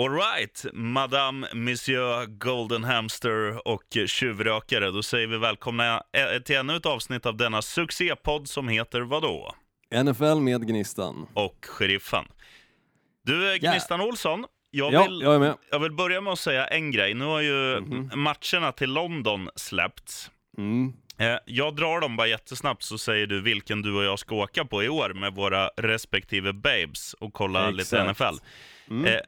Alright, Madame, Monsieur, Golden Hamster och tjuvrökare. Då säger vi välkomna eh, till ännu ett avsnitt av denna succépodd som heter vadå? NFL med Gnistan. Och Sheriffen. Du, eh, Gnistan yeah. Olsson, jag ja, vill, jag, är med. jag vill börja med att säga en grej. Nu har ju mm -hmm. matcherna till London släppts. Mm. Eh, jag drar dem bara jättesnabbt så säger du vilken du och jag ska åka på i år med våra respektive babes och kolla Exakt. lite NFL. Mm.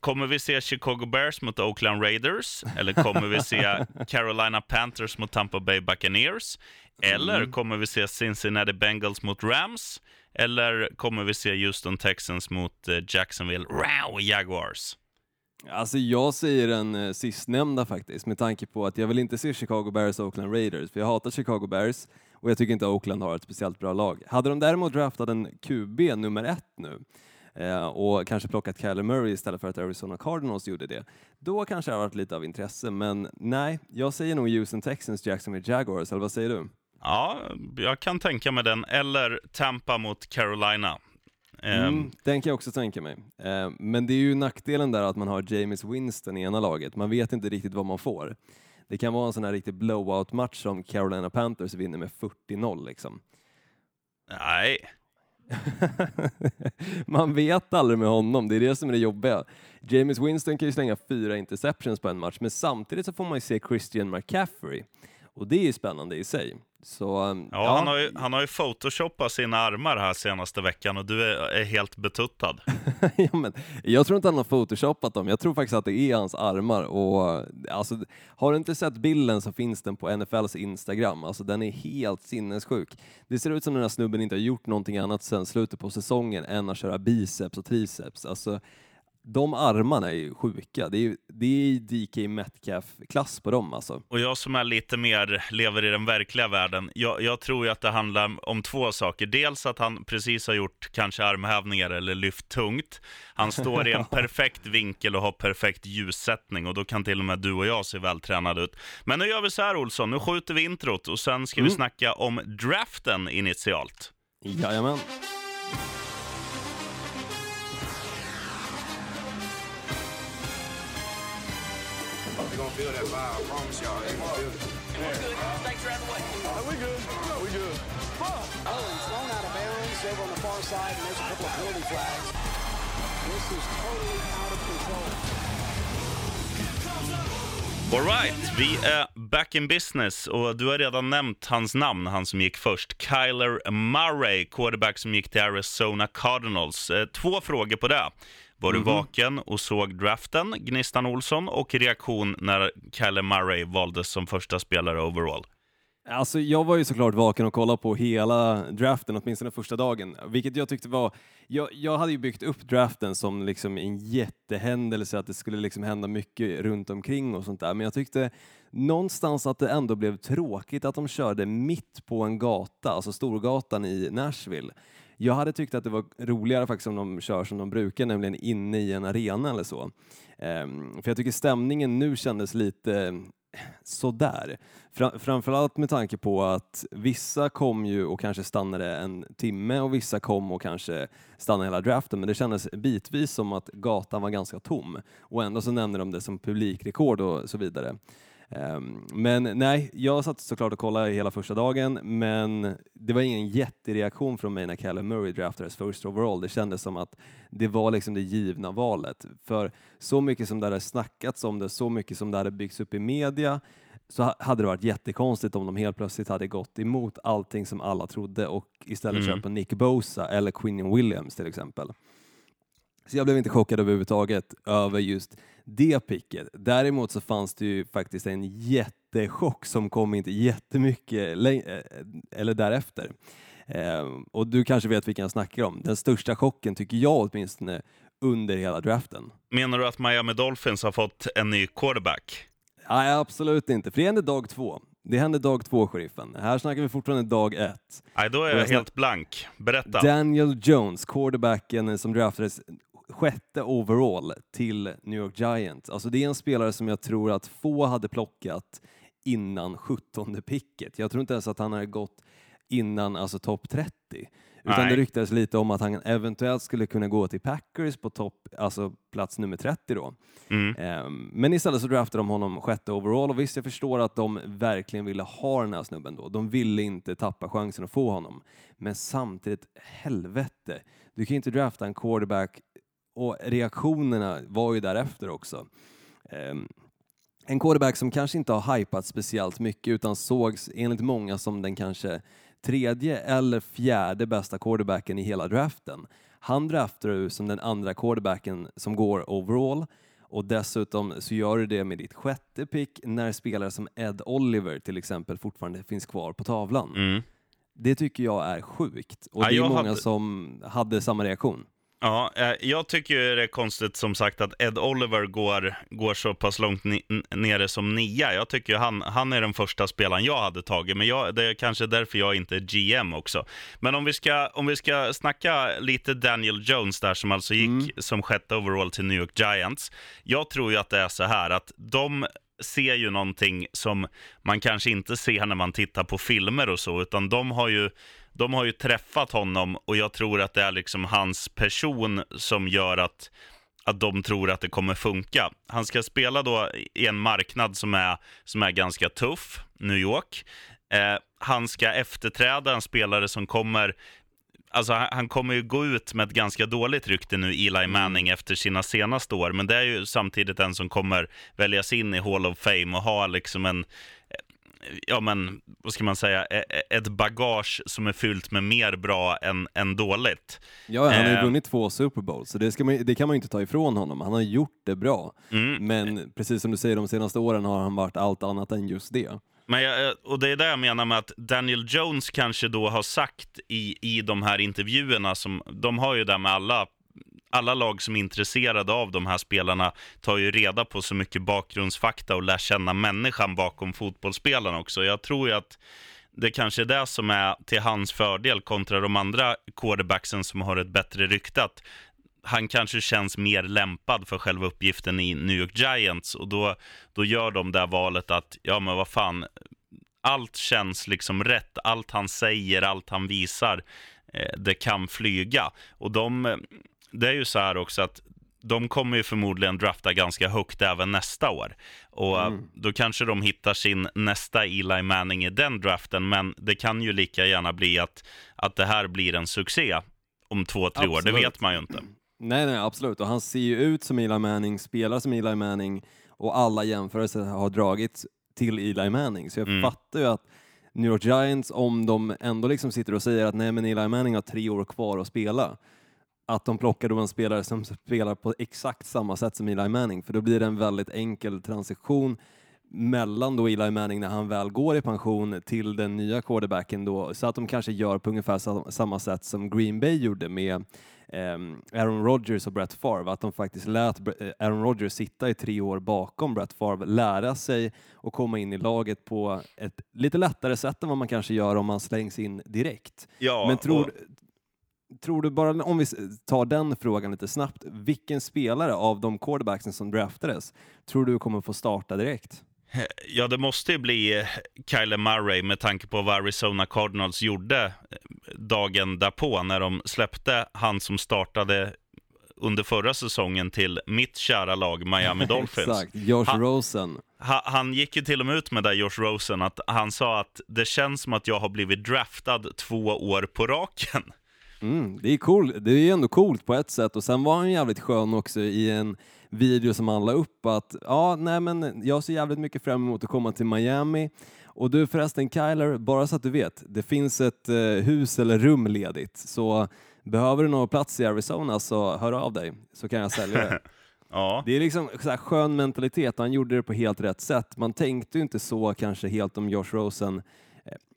Kommer vi se Chicago Bears mot Oakland Raiders? Eller kommer vi se Carolina Panthers mot Tampa Bay Buccaneers? Eller mm. kommer vi se Cincinnati Bengals mot Rams? Eller kommer vi se Houston Texans mot eh, Jacksonville Row Jaguars? Alltså jag säger den eh, sistnämnda faktiskt, med tanke på att jag vill inte se Chicago Bears och Oakland Raiders, för jag hatar Chicago Bears och jag tycker inte Oakland har ett speciellt bra lag. Hade de däremot draftat en QB nummer ett nu, eh, och kanske plockat Kyler Murray istället för att Arizona Cardinals gjorde det, då kanske det har varit lite av intresse. Men nej, jag säger nog Houston Texans, Jacksonville Jaguars, eller vad säger du? Ja, jag kan tänka mig den. Eller Tampa mot Carolina. Mm, ehm. den kan jag också tänka mig. Uh, men det är ju nackdelen där att man har James Winston i ena laget. Man vet inte riktigt vad man får. Det kan vara en sån här riktig blowout-match som Carolina Panthers vinner med 40-0 liksom. Nej, man vet aldrig med honom, det är det som är det jobbiga. James Winston kan ju slänga fyra interceptions på en match, men samtidigt så får man ju se Christian McCaffrey och det är ju spännande i sig. Så, ja, ja, Han, har ju, han har ju photoshopat sina armar här senaste veckan och du är, är helt betuttad. ja, men, jag tror inte han har photoshopat dem, jag tror faktiskt att det är hans armar. Och, alltså, har du inte sett bilden så finns den på NFLs Instagram, alltså, den är helt sinnessjuk. Det ser ut som den här snubben inte har gjort någonting annat sedan slutet på säsongen än att köra biceps och triceps. Alltså, de armarna är ju sjuka. Det är, det är DK Metcalf-klass på dem alltså. Och jag som är lite mer, lever i den verkliga världen, jag, jag, tror ju att det handlar om två saker. Dels att han precis har gjort kanske armhävningar eller lyft tungt. Han står i en perfekt vinkel och har perfekt ljussättning och då kan till och med du och jag se vältränade ut. Men nu gör vi så här Olsson, nu skjuter vi introt och sen ska mm. vi snacka om draften initialt. Jajamän. Gonna feel that vibe. I promise y'all. They gonna feel it. We're good. Thanks for having way. Uh, we good. We good. Oh, he's thrown out of bounds over on the far side, and there's a couple of penalty flags. This is totally out of control. Alright, vi är back in business och du har redan nämnt hans namn, han som gick först. Kyler Murray, quarterback som gick till Arizona Cardinals. Eh, två frågor på det. Var mm -hmm. du mhm. vaken och såg draften, Gnistan Olsson, och reaktion när Kyler Murray valdes som första spelare overall? Alltså, jag var ju såklart vaken och kollade på hela draften, åtminstone första dagen, vilket jag tyckte var... Jag, jag hade ju byggt upp draften som liksom en jättehändelse, att det skulle liksom hända mycket runt omkring och sånt där, men jag tyckte någonstans att det ändå blev tråkigt att de körde mitt på en gata, alltså Storgatan i Nashville. Jag hade tyckt att det var roligare faktiskt om de kör som de brukar, nämligen inne i en arena eller så. Um, för jag tycker stämningen nu kändes lite sådär. Fra, framförallt med tanke på att vissa kom ju och kanske stannade en timme och vissa kom och kanske stannade hela draften, men det kändes bitvis som att gatan var ganska tom och ändå så nämner de det som publikrekord och så vidare. Ehm, men nej, jag satt såklart och kollade hela första dagen, men det var ingen jättereaktion från mig när Callum Murray draftades first overall. Det kändes som att det var liksom det givna valet. För så mycket som det hade snackats om det, så mycket som det hade byggts upp i media, så hade det varit jättekonstigt om de helt plötsligt hade gått emot allting som alla trodde och istället mm. kört på Nick Bosa eller Quinion Williams till exempel. Så jag blev inte chockad överhuvudtaget över just det picket. Däremot så fanns det ju faktiskt en jättechock som kom inte jättemycket eh, eller därefter. Eh, och du kanske vet vilken jag snackar om. Den största chocken tycker jag åtminstone under hela draften. Menar du att Miami Dolphins har fått en ny quarterback? Nej, absolut inte, för det hände dag två. Det hände dag två, sheriffen. Här snackar vi fortfarande dag ett. Nej, då är jag, jag helt blank. Berätta. Daniel Jones, quarterbacken som draftades sjätte overall till New York Giants. Alltså det är en spelare som jag tror att få hade plockat innan 17 picket. Jag tror inte ens att han hade gått innan alltså topp 30. Utan Nej. det ryktades lite om att han eventuellt skulle kunna gå till Packers på topp, alltså plats nummer 30 då. Mm. Ehm, Men istället så draftade de honom sjätte overall och visst, jag förstår att de verkligen ville ha den här snubben då. De ville inte tappa chansen att få honom. Men samtidigt, helvete, du kan inte drafta en quarterback och reaktionerna var ju därefter också. Ehm, en quarterback som kanske inte har hypat speciellt mycket utan sågs enligt många som den kanske tredje eller fjärde bästa quarterbacken i hela draften. Han draftar du som den andra quarterbacken som går overall och dessutom så gör du det med ditt sjätte pick när spelare som Ed Oliver till exempel fortfarande finns kvar på tavlan. Mm. Det tycker jag är sjukt och Ja, det är många hade- som hade samma reaktion. Ja, eh, jag tycker ju det är konstigt som sagt att Ed Oliver går, går så pass långt ni, nere som nia. Jag tycker han, han är den första spelaren jag hade tagit, men jag, det är kanske därför jag inte är GM också. Men om vi ska, om vi ska snacka lite Daniel Jones där som alltså gick som sjätte overall till New York Giants. Jag tror ju att det är så här att de ser ju någonting som man kanske inte ser när man tittar på filmer och så, utan de har ju de har ju träffat honom och jag tror att det är liksom hans person som gör att, att de tror att det kommer funka. Han ska spela då i en marknad som är, som är ganska tuff, New York. Eh, han ska efterträda en spelare som kommer Alltså han kommer ju gå ut med ett ganska dåligt rykte nu, Eli Manning, efter sina senaste år. Men det är ju samtidigt en som kommer väljas in i Hall of Fame och ha liksom en, ja men, vad ska man säga, e- e- ett bagage som är fyllt med mer bra än, än dåligt. Ja, han har ju Eh. vunnit två Super Bowls, så det, ska man, det kan man ju inte ta ifrån honom. Han har gjort det bra. Mm. Men precis som du säger, de senaste åren har han varit allt annat än just det. Men jag, och det är det jag menar med att Daniel Jones kanske då har sagt i, i de här intervjuerna, som, de har ju det med alla, alla lag som är intresserade av de här spelarna, tar ju reda på så mycket bakgrundsfakta och lär känna människan bakom fotbollsspelarna också. Jag tror ju att det kanske är det som är till hans fördel kontra de andra quarterbacksen som har ett bättre rykte. Att han kanske känns mer lämpad för själva uppgiften i New York Giants och då, då gör de det valet att, ja men vad fan, allt känns liksom rätt. Allt han säger, allt han visar, eh, det kan flyga. Och de, eh, det är ju så här också att de kommer ju förmodligen drafta ganska högt även nästa år. Och eh, då kanske de hittar sin nästa Eli Manning i den draften, men det kan ju lika gärna bli att, att det här blir en succé om två, tre år. Det Absolut. vet man ju inte. Nej, nej, absolut. Och han ser ju ut som Eli Manning, spelar som Eli Manning och alla jämförelser har dragits till Eli Manning. Så jag Mm. fattar ju att New York Giants, om de ändå liksom sitter och säger att nej men Eli Manning har tre år kvar att spela, att de plockar då en spelare som spelar på exakt samma sätt som Eli Manning, för då blir det en väldigt enkel transition mellan då Eli Manning när han väl går i pension till den nya quarterbacken då, så att de kanske gör på ungefär sa- samma sätt som Green Bay gjorde med ehm, Aaron Rodgers och Brett Favre, att de faktiskt lät eh, Aaron Rodgers sitta i tre år bakom Brett Favre, lära sig och komma in i laget på ett lite lättare sätt än vad man kanske gör om man slängs in direkt. Ja, Men tror, och- tror du bara, om vi tar den frågan lite snabbt, vilken spelare av de quarterbacksen som draftades tror du kommer få starta direkt? Ja, det måste ju bli eh, Kyler Murray med tanke på vad Arizona Cardinals gjorde eh, dagen därpå när de släppte han som startade under förra säsongen till mitt kära lag Miami Dolphins. Exakt, Josh Han- Rosen. Ha, han gick ju till och med ut med det, Josh Rosen, att han sa att det känns som att jag har blivit draftad två år på raken. Mm, det är cool. Det är ändå coolt på ett sätt och sen var han jävligt skön också i en video som han la upp att ja, nej men jag ser jävligt mycket fram emot att komma till Miami och du förresten Kyler, bara så att du vet, det finns ett eh, hus eller rum ledigt så behöver du någon plats i Arizona så hör av dig så kan jag sälja det. Ja, Det är liksom så här skön mentalitet han gjorde det på helt rätt sätt. Man tänkte ju inte så kanske helt om Josh Rosen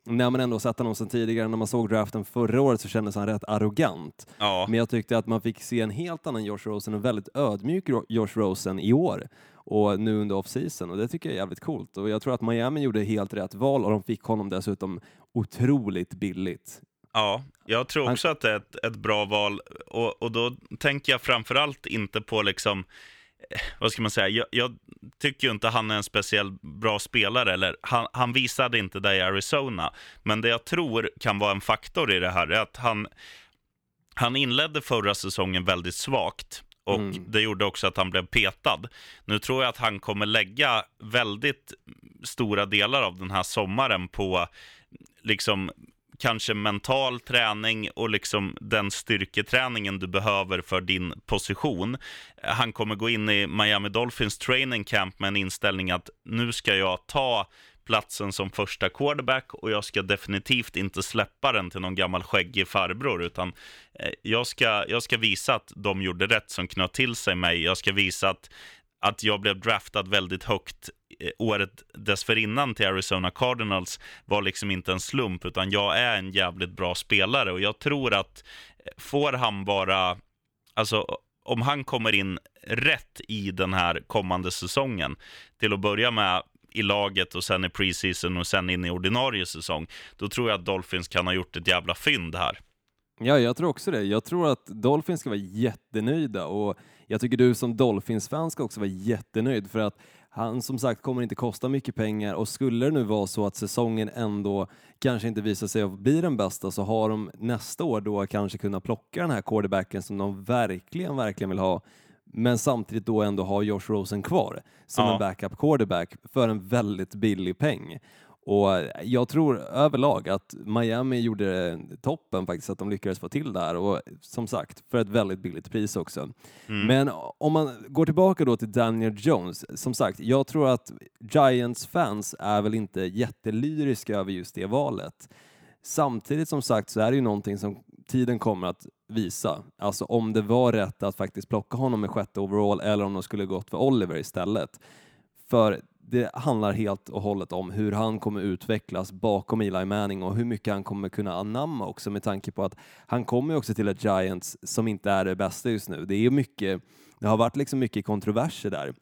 när man ändå sett honom sedan tidigare. När man såg draften förra året så kändes han rätt arrogant. ja. Men jag tyckte att man fick se en helt annan Josh Rosen och väldigt ödmjuk Josh Rosen i år och nu under off-season och det tycker jag är jävligt coolt och jag tror att Miami gjorde helt rätt val och de fick honom dessutom otroligt billigt. Ja, jag tror också att det är ett, ett bra val. Och, och då tänker jag framförallt inte på liksom, vad ska man säga, jag, jag tycker ju inte han är en speciellt bra spelare, eller han, han visade inte det i Arizona. Men det jag tror kan vara en faktor i det här är att han, han inledde förra säsongen väldigt svagt. Och mm. det gjorde också att han blev petad. Nu tror jag att han kommer lägga väldigt stora delar av den här sommaren på liksom kanske mental träning och liksom den styrketräningen du behöver för din position. Han kommer gå in i Miami Dolphins training camp med en inställning att nu ska jag ta platsen som första quarterback och jag ska definitivt inte släppa den till någon gammal skäggig farbror, utan eh, jag ska, jag ska visa att de gjorde rätt som knöt till sig mig. Jag ska visa att, att jag blev draftad väldigt högt Eh, året dessförinnan till Arizona Cardinals var liksom inte en slump, utan jag är en jävligt bra spelare och jag tror att eh, får han bara, alltså om han kommer in rätt i den här kommande säsongen, till att börja med i laget och sen i preseason och sen in i ordinarie säsong, då tror jag att Dolphins kan ha gjort ett jävla fynd här. Ja, jag tror också det. Jag tror att Dolphins ska vara jättenöjda och jag tycker du som Dolphins-fan ska också vara jättenöjd för att han som sagt kommer inte kosta mycket pengar och skulle det nu vara så att säsongen ändå kanske inte visar sig att bli den bästa så har de nästa år då kanske kunnat plocka den här quarterbacken som de verkligen, verkligen vill ha men samtidigt då ändå ha Josh Rosen kvar som ja. en backup quarterback för en väldigt billig peng. Och jag tror överlag att Miami gjorde toppen faktiskt, att de lyckades få till det här och som sagt, för ett väldigt billigt pris också. Mm. Men om man går tillbaka då till Daniel Jones, som sagt, jag tror att Giants fans är väl inte jättelyriska över just det valet. Samtidigt som sagt så är det ju någonting som tiden kommer att visa. Alltså om det var rätt att faktiskt plocka honom med sjätte overall eller om de skulle gått för Oliver istället. För det handlar helt och hållet om hur han kommer utvecklas bakom Eli Manning och hur mycket han kommer kunna anamma också med tanke på att han kommer också till ett Giants som inte är det bästa just nu. Det är mycket, det har varit liksom mycket kontroverser där.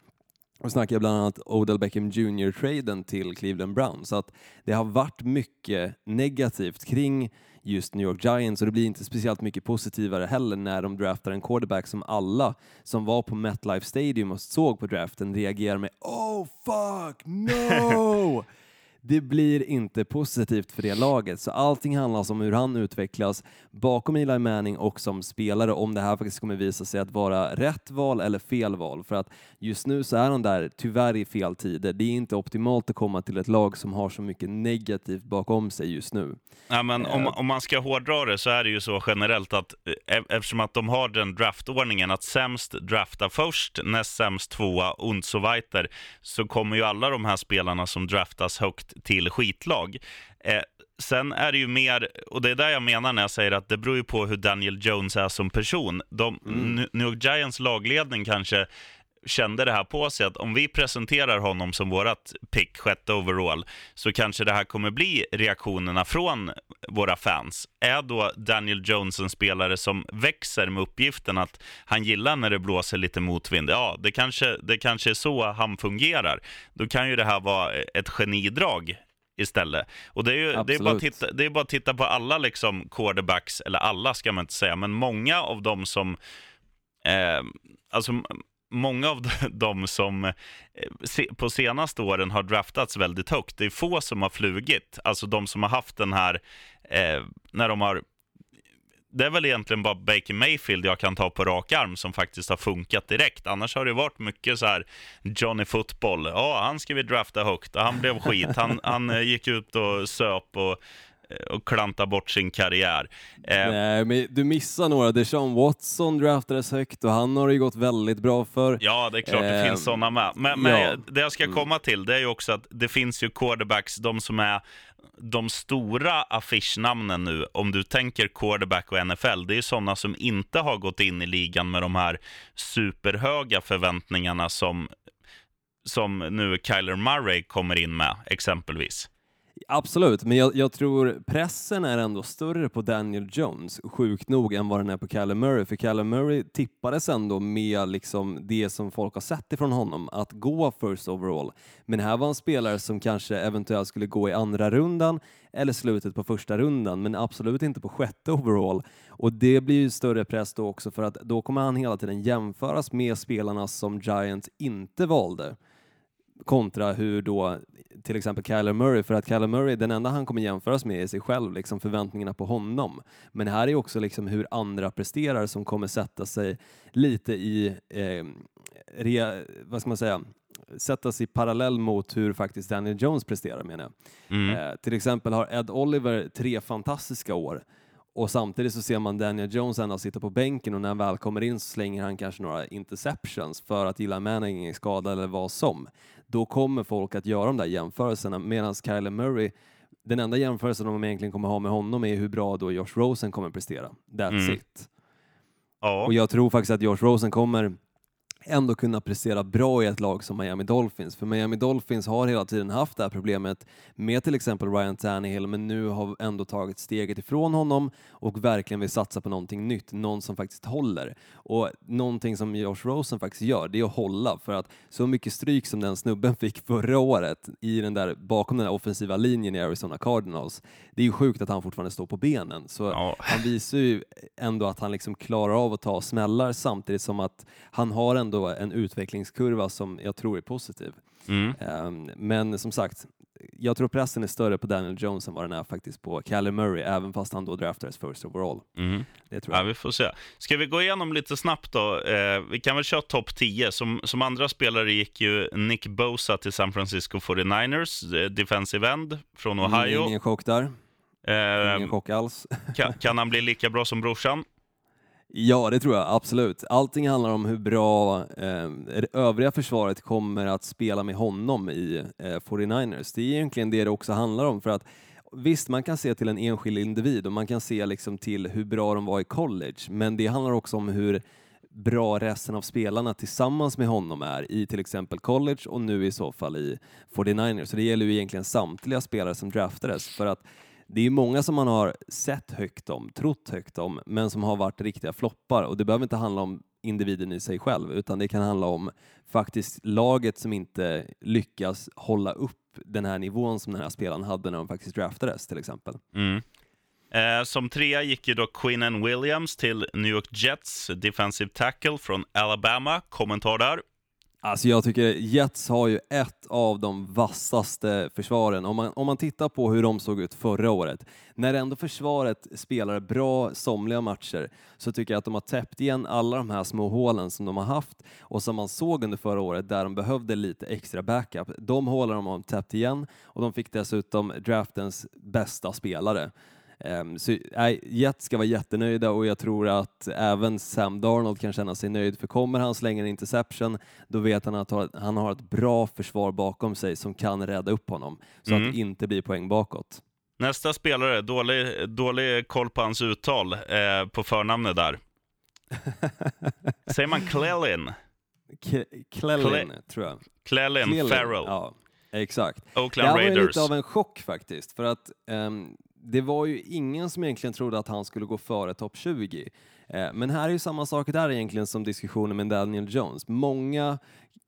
Och snackar bland annat Odell Beckham Jr-traden till Cleveland Browns. Så att det har varit mycket negativt kring just New York Giants och det blir inte speciellt mycket positivare heller när de draftar en quarterback som alla som var på MetLife Stadium och såg på draften reagerar med Oh fuck no! det blir inte positivt för det laget. Så allting handlar om hur han utvecklas bakom Eli Manning och som spelare, om det här faktiskt kommer visa sig att vara rätt val eller fel val. För att just nu så är han där tyvärr i fel tider. Det är inte optimalt att komma till ett lag som har så mycket negativt bakom sig just nu. Ja, men om, eh. om man ska hårdra det så är det ju så generellt att eh, eftersom att de har den draftordningen att sämst drafta först, näst sämst tvåa und so weiter, så kommer ju alla de här spelarna som draftas högt till skitlag. Eh, sen är det ju mer, och det är där jag menar när jag säger att det beror ju på hur Daniel Jones är som person. De, mm. New York Giants lagledning kanske kände det här på sig att om vi presenterar honom som vårat pick, sjätte overall, så kanske det här kommer bli reaktionerna från våra fans. Är då Daniel Jones en spelare som växer med uppgiften att han gillar när det blåser lite motvind? Ja, det kanske, det kanske är så han fungerar. Då kan ju det här vara ett genidrag istället. Och det är ju det är bara, titta, det är bara att titta på alla liksom quarterbacks, eller alla ska man inte säga, men många av dem som eh, alltså många av de som eh, på senaste åren har draftats väldigt högt, det är få som har flugit. Alltså de som har haft den här, eh, när de har det är väl egentligen bara Baker Mayfield jag kan ta på rak arm som faktiskt har funkat direkt. Annars har det varit mycket så här Johnny Football. Ja, han ska vi drafta högt och han blev skit. Han, han eh, gick ut och söp och och klanta bort sin karriär. Eh, Nej, men du missar några. Deshaun Watson draftades högt och han har det ju gått väldigt bra för. Ja, det är klart det finns sådana med. Men, men ja. det jag ska mm. komma till, det är ju också att det finns ju quarterbacks, de som är de stora affischnamnen nu, om du tänker quarterback och NFL, det är sådana som inte har gått in i ligan med de här superhöga förväntningarna som, som nu Kyler Murray kommer in med, exempelvis. Absolut, men jag, jag, tror pressen är ändå större på Daniel Jones, sjukt nog, än vad den är på Callum Murray. För Callum Murray tippades ändå med liksom det som folk har sett ifrån honom, att gå first overall. Men här var en spelare som kanske eventuellt skulle gå i andra rundan eller slutet på första rundan, men absolut inte på sjätte overall. Och det blir ju större press då också för att då kommer han hela tiden jämföras med spelarna som Giants inte valde kontra hur då till exempel Kyler Murray, för att Kyler Murray, den enda han kommer jämföras med är sig själv, liksom förväntningarna på honom. Men här är också liksom hur andra presterar som kommer sätta sig lite i, eh, rea, vad ska man säga, sätta sig parallell mot hur faktiskt Daniel Jones presterar menar jag. Mm. Eh, till exempel har Ed Oliver tre fantastiska år och samtidigt så ser man Daniel Jones ändå sitta på bänken och när han väl kommer in så slänger han kanske några interceptions för att gilla Manning är skadad eller vad som. Då kommer folk att göra de där jämförelserna medan Kyler Murray den enda jämförelsen de egentligen kommer ha med honom är hur bra då Josh Rosen kommer prestera. That's mm. it. Ja. Och jag tror faktiskt att Josh Rosen kommer ändå kunna prestera bra i ett lag som Miami Dolphins. För Miami Dolphins har hela tiden haft det här problemet med till exempel Ryan Tannehill, men nu har ändå tagit steget ifrån honom och verkligen vill satsa på någonting nytt, någon som faktiskt håller. Och någonting som Josh Rosen faktiskt gör, det är att hålla, för att så mycket stryk som den snubben fick förra året i den där, bakom den där offensiva linjen i Arizona Cardinals, det är ju sjukt att han fortfarande står på benen. Så ja. han visar ju ändå att han liksom klarar av att ta smällar samtidigt som att han har en ändå en utvecklingskurva som jag tror är positiv. Mm. Um, men som sagt, jag tror pressen är större på Daniel Jones än vad den är faktiskt på Callum Murray, även fast han då draftades first overall. Mm. Det tror jag. Ja, vi får se. Ska vi gå igenom lite snabbt då? Eh, vi kan väl köra topp 10. Som, som andra spelare gick ju Nick Bosa till San Francisco 49ers, eh, defensive end från Ohio. Ingen chock där. Eh, Ingen chock alls. kan, kan han bli lika bra som brorsan? Ja, det tror jag absolut. Allting handlar om hur bra eh, det övriga försvaret kommer att spela med honom i eh, 49ers. Det är egentligen det det också handlar om. för att Visst, man kan se till en enskild individ och man kan se liksom till hur bra de var i college, men det handlar också om hur bra resten av spelarna tillsammans med honom är i till exempel college och nu i så fall i 49ers. Så det gäller ju egentligen samtliga spelare som draftades för att det är många som man har sett högt om, trott högt om, men som har varit riktiga floppar och det behöver inte handla om individen i sig själv, utan det kan handla om faktiskt laget som inte lyckas hålla upp den här nivån som den här spelaren hade när de faktiskt draftades till exempel. Mm. Eh, som trea gick ju då Quinnen Williams till New York Jets, defensive tackle från Alabama. Kommentar där? Alltså jag tycker Jets har ju ett av de vassaste försvaren. Om man, om man tittar på hur de såg ut förra året, när ändå försvaret spelar bra somliga matcher, så tycker jag att de har täppt igen alla de här små hålen som de har haft och som man såg under förra året där de behövde lite extra backup. De hålen de har täppt igen och de fick dessutom draftens bästa spelare. Um, så, nej, Jets ska vara jättenöjda och jag tror att även Sam Darnold kan känna sig nöjd för kommer han slänga en interception då vet han att han har ett bra försvar bakom sig som kan rädda upp honom så mm. att det inte blir poäng bakåt. Nästa spelare, dålig, dålig koll på hans uttal eh, på förnamnet där. Säger man Clelin? Clelin, Cle tror jag. Clelin Farrell. Ja, exakt. Oakland det här var lite av en chock faktiskt, för att um, det var ju ingen som egentligen trodde att han skulle gå före topp 20. Eh, men här är ju samma sak där egentligen som diskussionen med Daniel Jones. Många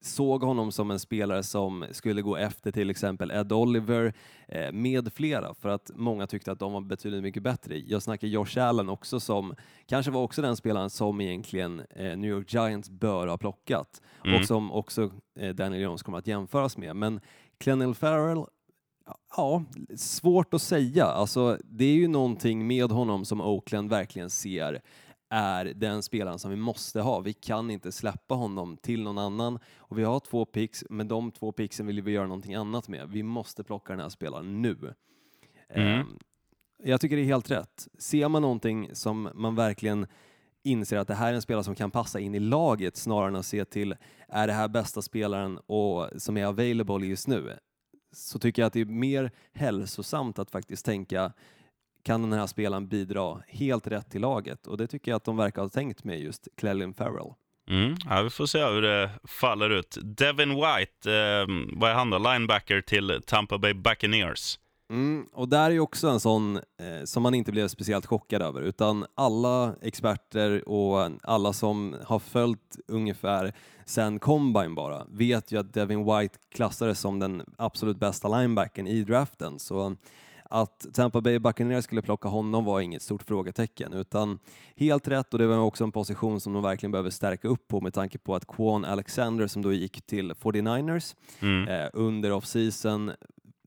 såg honom som en spelare som skulle gå efter till exempel Ed Oliver eh, med flera för att många tyckte att de var betydligt mycket bättre. Jag snackar Josh Allen också som kanske var också den spelaren som egentligen eh, New York Giants bör ha plockat mm. och som också Daniel Jones kommer att jämföras med. Men Clennell Farrell Ja, svårt att säga. Alltså, det är ju någonting med honom som Oakland verkligen ser är den spelaren som vi måste ha. Vi kan inte släppa honom till någon annan och vi har två picks, men de två picksen vill vi göra någonting annat med. Vi måste plocka den här spelaren nu. Mm. Um, jag tycker det är helt rätt. Ser man någonting som man verkligen inser att det här är en spelare som kan passa in i laget snarare än att se till är det här bästa spelaren och, som är available just nu? Så tycker jag att det är mer hälsosamt att faktiskt tänka kan den här spelaren bidra helt rätt till laget? Och det tycker jag att de verkar ha tänkt med just Clelin Farrell. Mm, ja, vi får se hur det faller ut. Devin White, eh, vad är han då? Linebacker till Tampa Bay Buccaneers. Mm, och där är ju också en sån eh, som man inte blev speciellt chockad över, utan alla experter och alla som har följt ungefär sen Combine bara vet ju att Devin White klassades som den absolut bästa linebacken i draften. Så att Tampa Bay Buccaneers skulle plocka honom var inget stort frågetecken, utan helt rätt och det var också en position som de verkligen behöver stärka upp på med tanke på att Quan Alexander som då gick till 49ers mm. eh, under off-season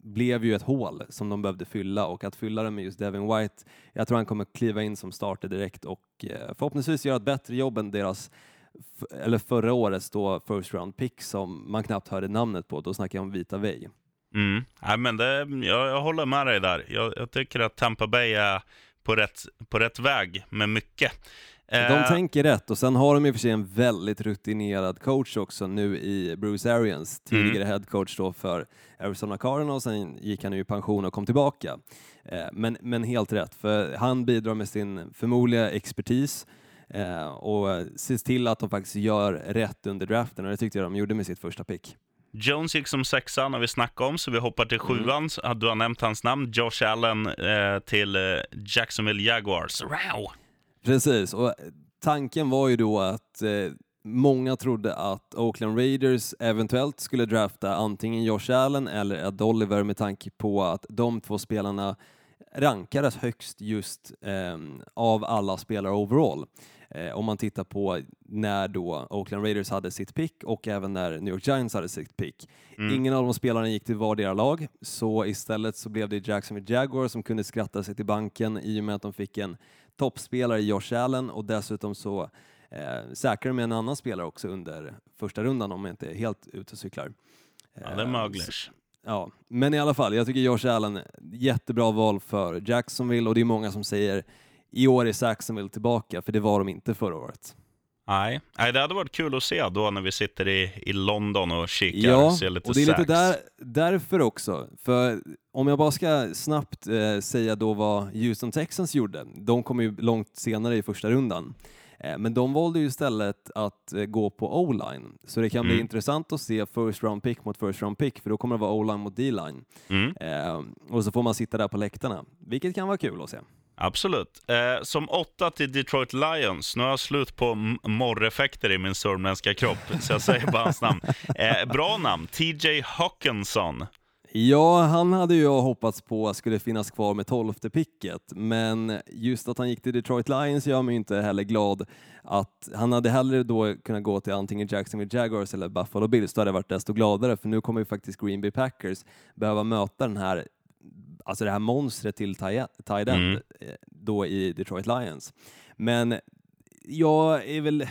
blev ju ett hål som de behövde fylla och att fylla det med just Devin White, jag tror han kommer kliva in som starter direkt och eh, förhoppningsvis göra ett bättre jobb än deras eller förra årets då first round pick som man knappt hörde namnet på, då snackar jag om Vita Vej. Mm. Ja, men det, jag, jag håller med dig där. Jag, jag, tycker att Tampa Bay är på rätt, på rätt väg med mycket. De eh, tänker rätt och sen har de i och för sig en väldigt rutinerad coach också nu i Bruce Arians, tidigare mm. headcoach då för Arizona Cardinals, sen gick han i pension och kom tillbaka. Eh, men, men helt rätt, för han bidrar med sin förmodliga expertis eh, och ser till att de faktiskt gör rätt under draften och det tyckte jag de gjorde med sitt första pick. Jones gick som sexa när vi snackade om, så vi hoppar till mm. sjuan. Mm. Du har nämnt hans namn. Josh Allen till Jacksonville Jaguars. Wow. Precis, och tanken var ju då att eh, många trodde att Oakland Raiders eventuellt skulle drafta antingen Josh Allen eller Ed Oliver med tanke på att de två spelarna rankades högst just eh, av alla spelare overall. Eh, om man tittar på när då Oakland Raiders hade sitt pick och även när New York Giants hade sitt pick. Mm. Ingen av de spelarna gick till vardera lag, så istället så blev det Jacksonville Jaguars som kunde skratta sig till banken i och med att de fick en toppspelare i Josh Allen och dessutom så eh, säkrade de med en annan spelare också under första rundan om jag inte är helt ute och cyklar. Ja, det är mögligt. Ja, men i alla fall, jag tycker Josh Allen, jättebra val för Jacksonville och det är många som säger i år är Saxonville tillbaka, för det var de inte förra året. Nej, Nej det hade varit kul att se då när vi sitter i, i London och kikar. Ja, ser lite och det är lite där, därför också. För om jag bara ska snabbt eh, säga då vad Houston Texans gjorde. De kom ju långt senare i första rundan. Eh, men de valde ju istället att eh, gå på O-line, så det kan mm. bli intressant att se first round pick mot first round pick, för då kommer det vara O-line mot D-line. Mm. Eh, och så får man sitta där på läktarna, vilket kan vara kul att se. Absolut. Eh, som åtta till Detroit Lions. Nu har jag slut på morreffekter i min sörmländska kropp, så jag säger bara hans namn. Eh, bra namn, TJ Hawkinson. Ja, han hade ju jag hoppats på skulle finnas kvar med tolfte picket, men just att han gick till Detroit Lions gör mig inte heller glad. Att han hade hellre då kunnat gå till antingen Jacksonville Jaguars eller Buffalo Bills, då hade jag varit desto gladare, för nu kommer ju faktiskt Green Bay Packers behöva möta den här alltså det här monstret till tight mm. Eh, då i Detroit Lions. Men jag är väl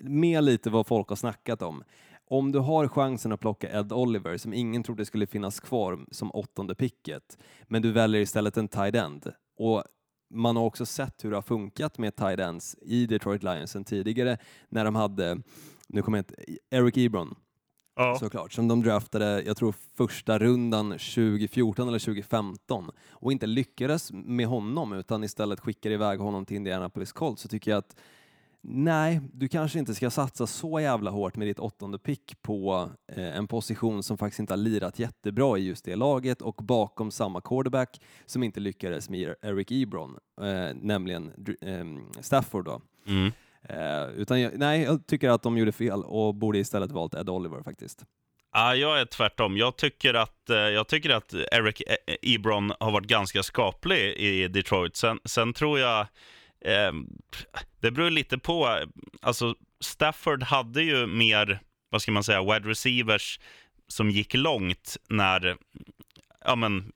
med lite vad folk har snackat om. Om du har chansen att plocka Ed Oliver, som ingen trodde skulle finnas kvar som åttonde picket, men du väljer istället en tight end, och man har också sett hur det har funkat med tight ends i Detroit Lions sen tidigare när de hade, nu kommer jag inte, Eric Ebron, Ja. Såklart, som de draftade, jag tror första rundan 2014 eller 2015 och inte lyckades med honom utan istället skickade iväg honom till Indianapolis Colts så tycker jag att nej, du kanske inte ska satsa så jävla hårt med ditt åttonde pick på eh, en position som faktiskt inte har lirat jättebra i just det laget och bakom samma quarterback som inte lyckades med Eric Ebron, eh, nämligen eh, Stafford då. Mm. Eh, utan jag, nej, jag tycker att de gjorde fel och borde istället valt Ed Oliver faktiskt. Ja, jag är tvärtom. Jag tycker att, eh, jag tycker att Eric e-, e-, Ebron har varit ganska skaplig i Detroit. Sen, sen tror jag, eh, det beror lite på. Alltså, Stafford hade ju mer, vad ska man säga, wide receivers som gick långt när ja, men,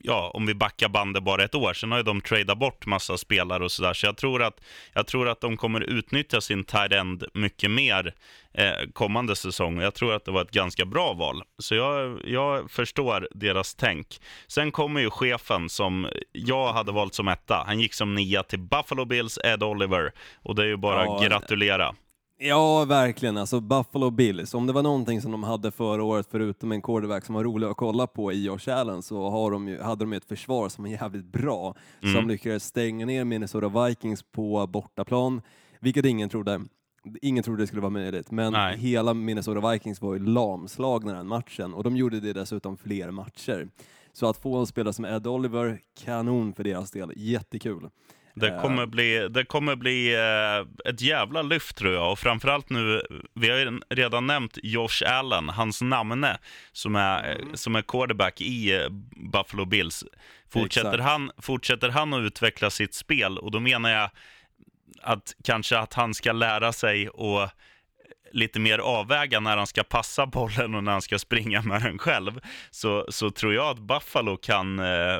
ja, om vi backar bandet bara ett år, sen har ju de tradat bort massa spelare och sådär. Så jag tror, att, jag tror att de kommer utnyttja sin tight end mycket mer eh, kommande säsong. Jag tror att det var ett ganska bra val. Så jag, jag förstår deras tänk. Sen kommer ju chefen som jag hade valt som etta. Han gick som nia till Buffalo Bills, Ed Oliver. Och det är ju bara ja, gratulera. Ja, verkligen. Alltså Buffalo Bills, om det var någonting som de hade förra året, förutom en quarterback som var rolig att kolla på i Josh Allen, så har de ju, hade de ett försvar som är jävligt bra, mm. som lyckades stänga ner Minnesota Vikings på bortaplan, vilket ingen trodde. Ingen trodde det skulle vara möjligt, men Nej. hela Minnesota Vikings var ju lamslagna den matchen och de gjorde det dessutom fler matcher. Så att få en spelare som Ed Oliver, kanon för deras del, jättekul. Det kommer bli, det kommer bli eh, ett jävla lyft tror jag. Och framförallt nu, vi har ju redan nämnt Josh Allen, hans namne, som är, mm. som är quarterback i eh, Buffalo Bills. Fortsätter han, fortsätter han att utveckla sitt spel, och då menar jag att kanske att han ska lära sig och lite mer avväga när han ska passa bollen och när han ska springa med den själv, så, så tror jag att Buffalo kan, eh,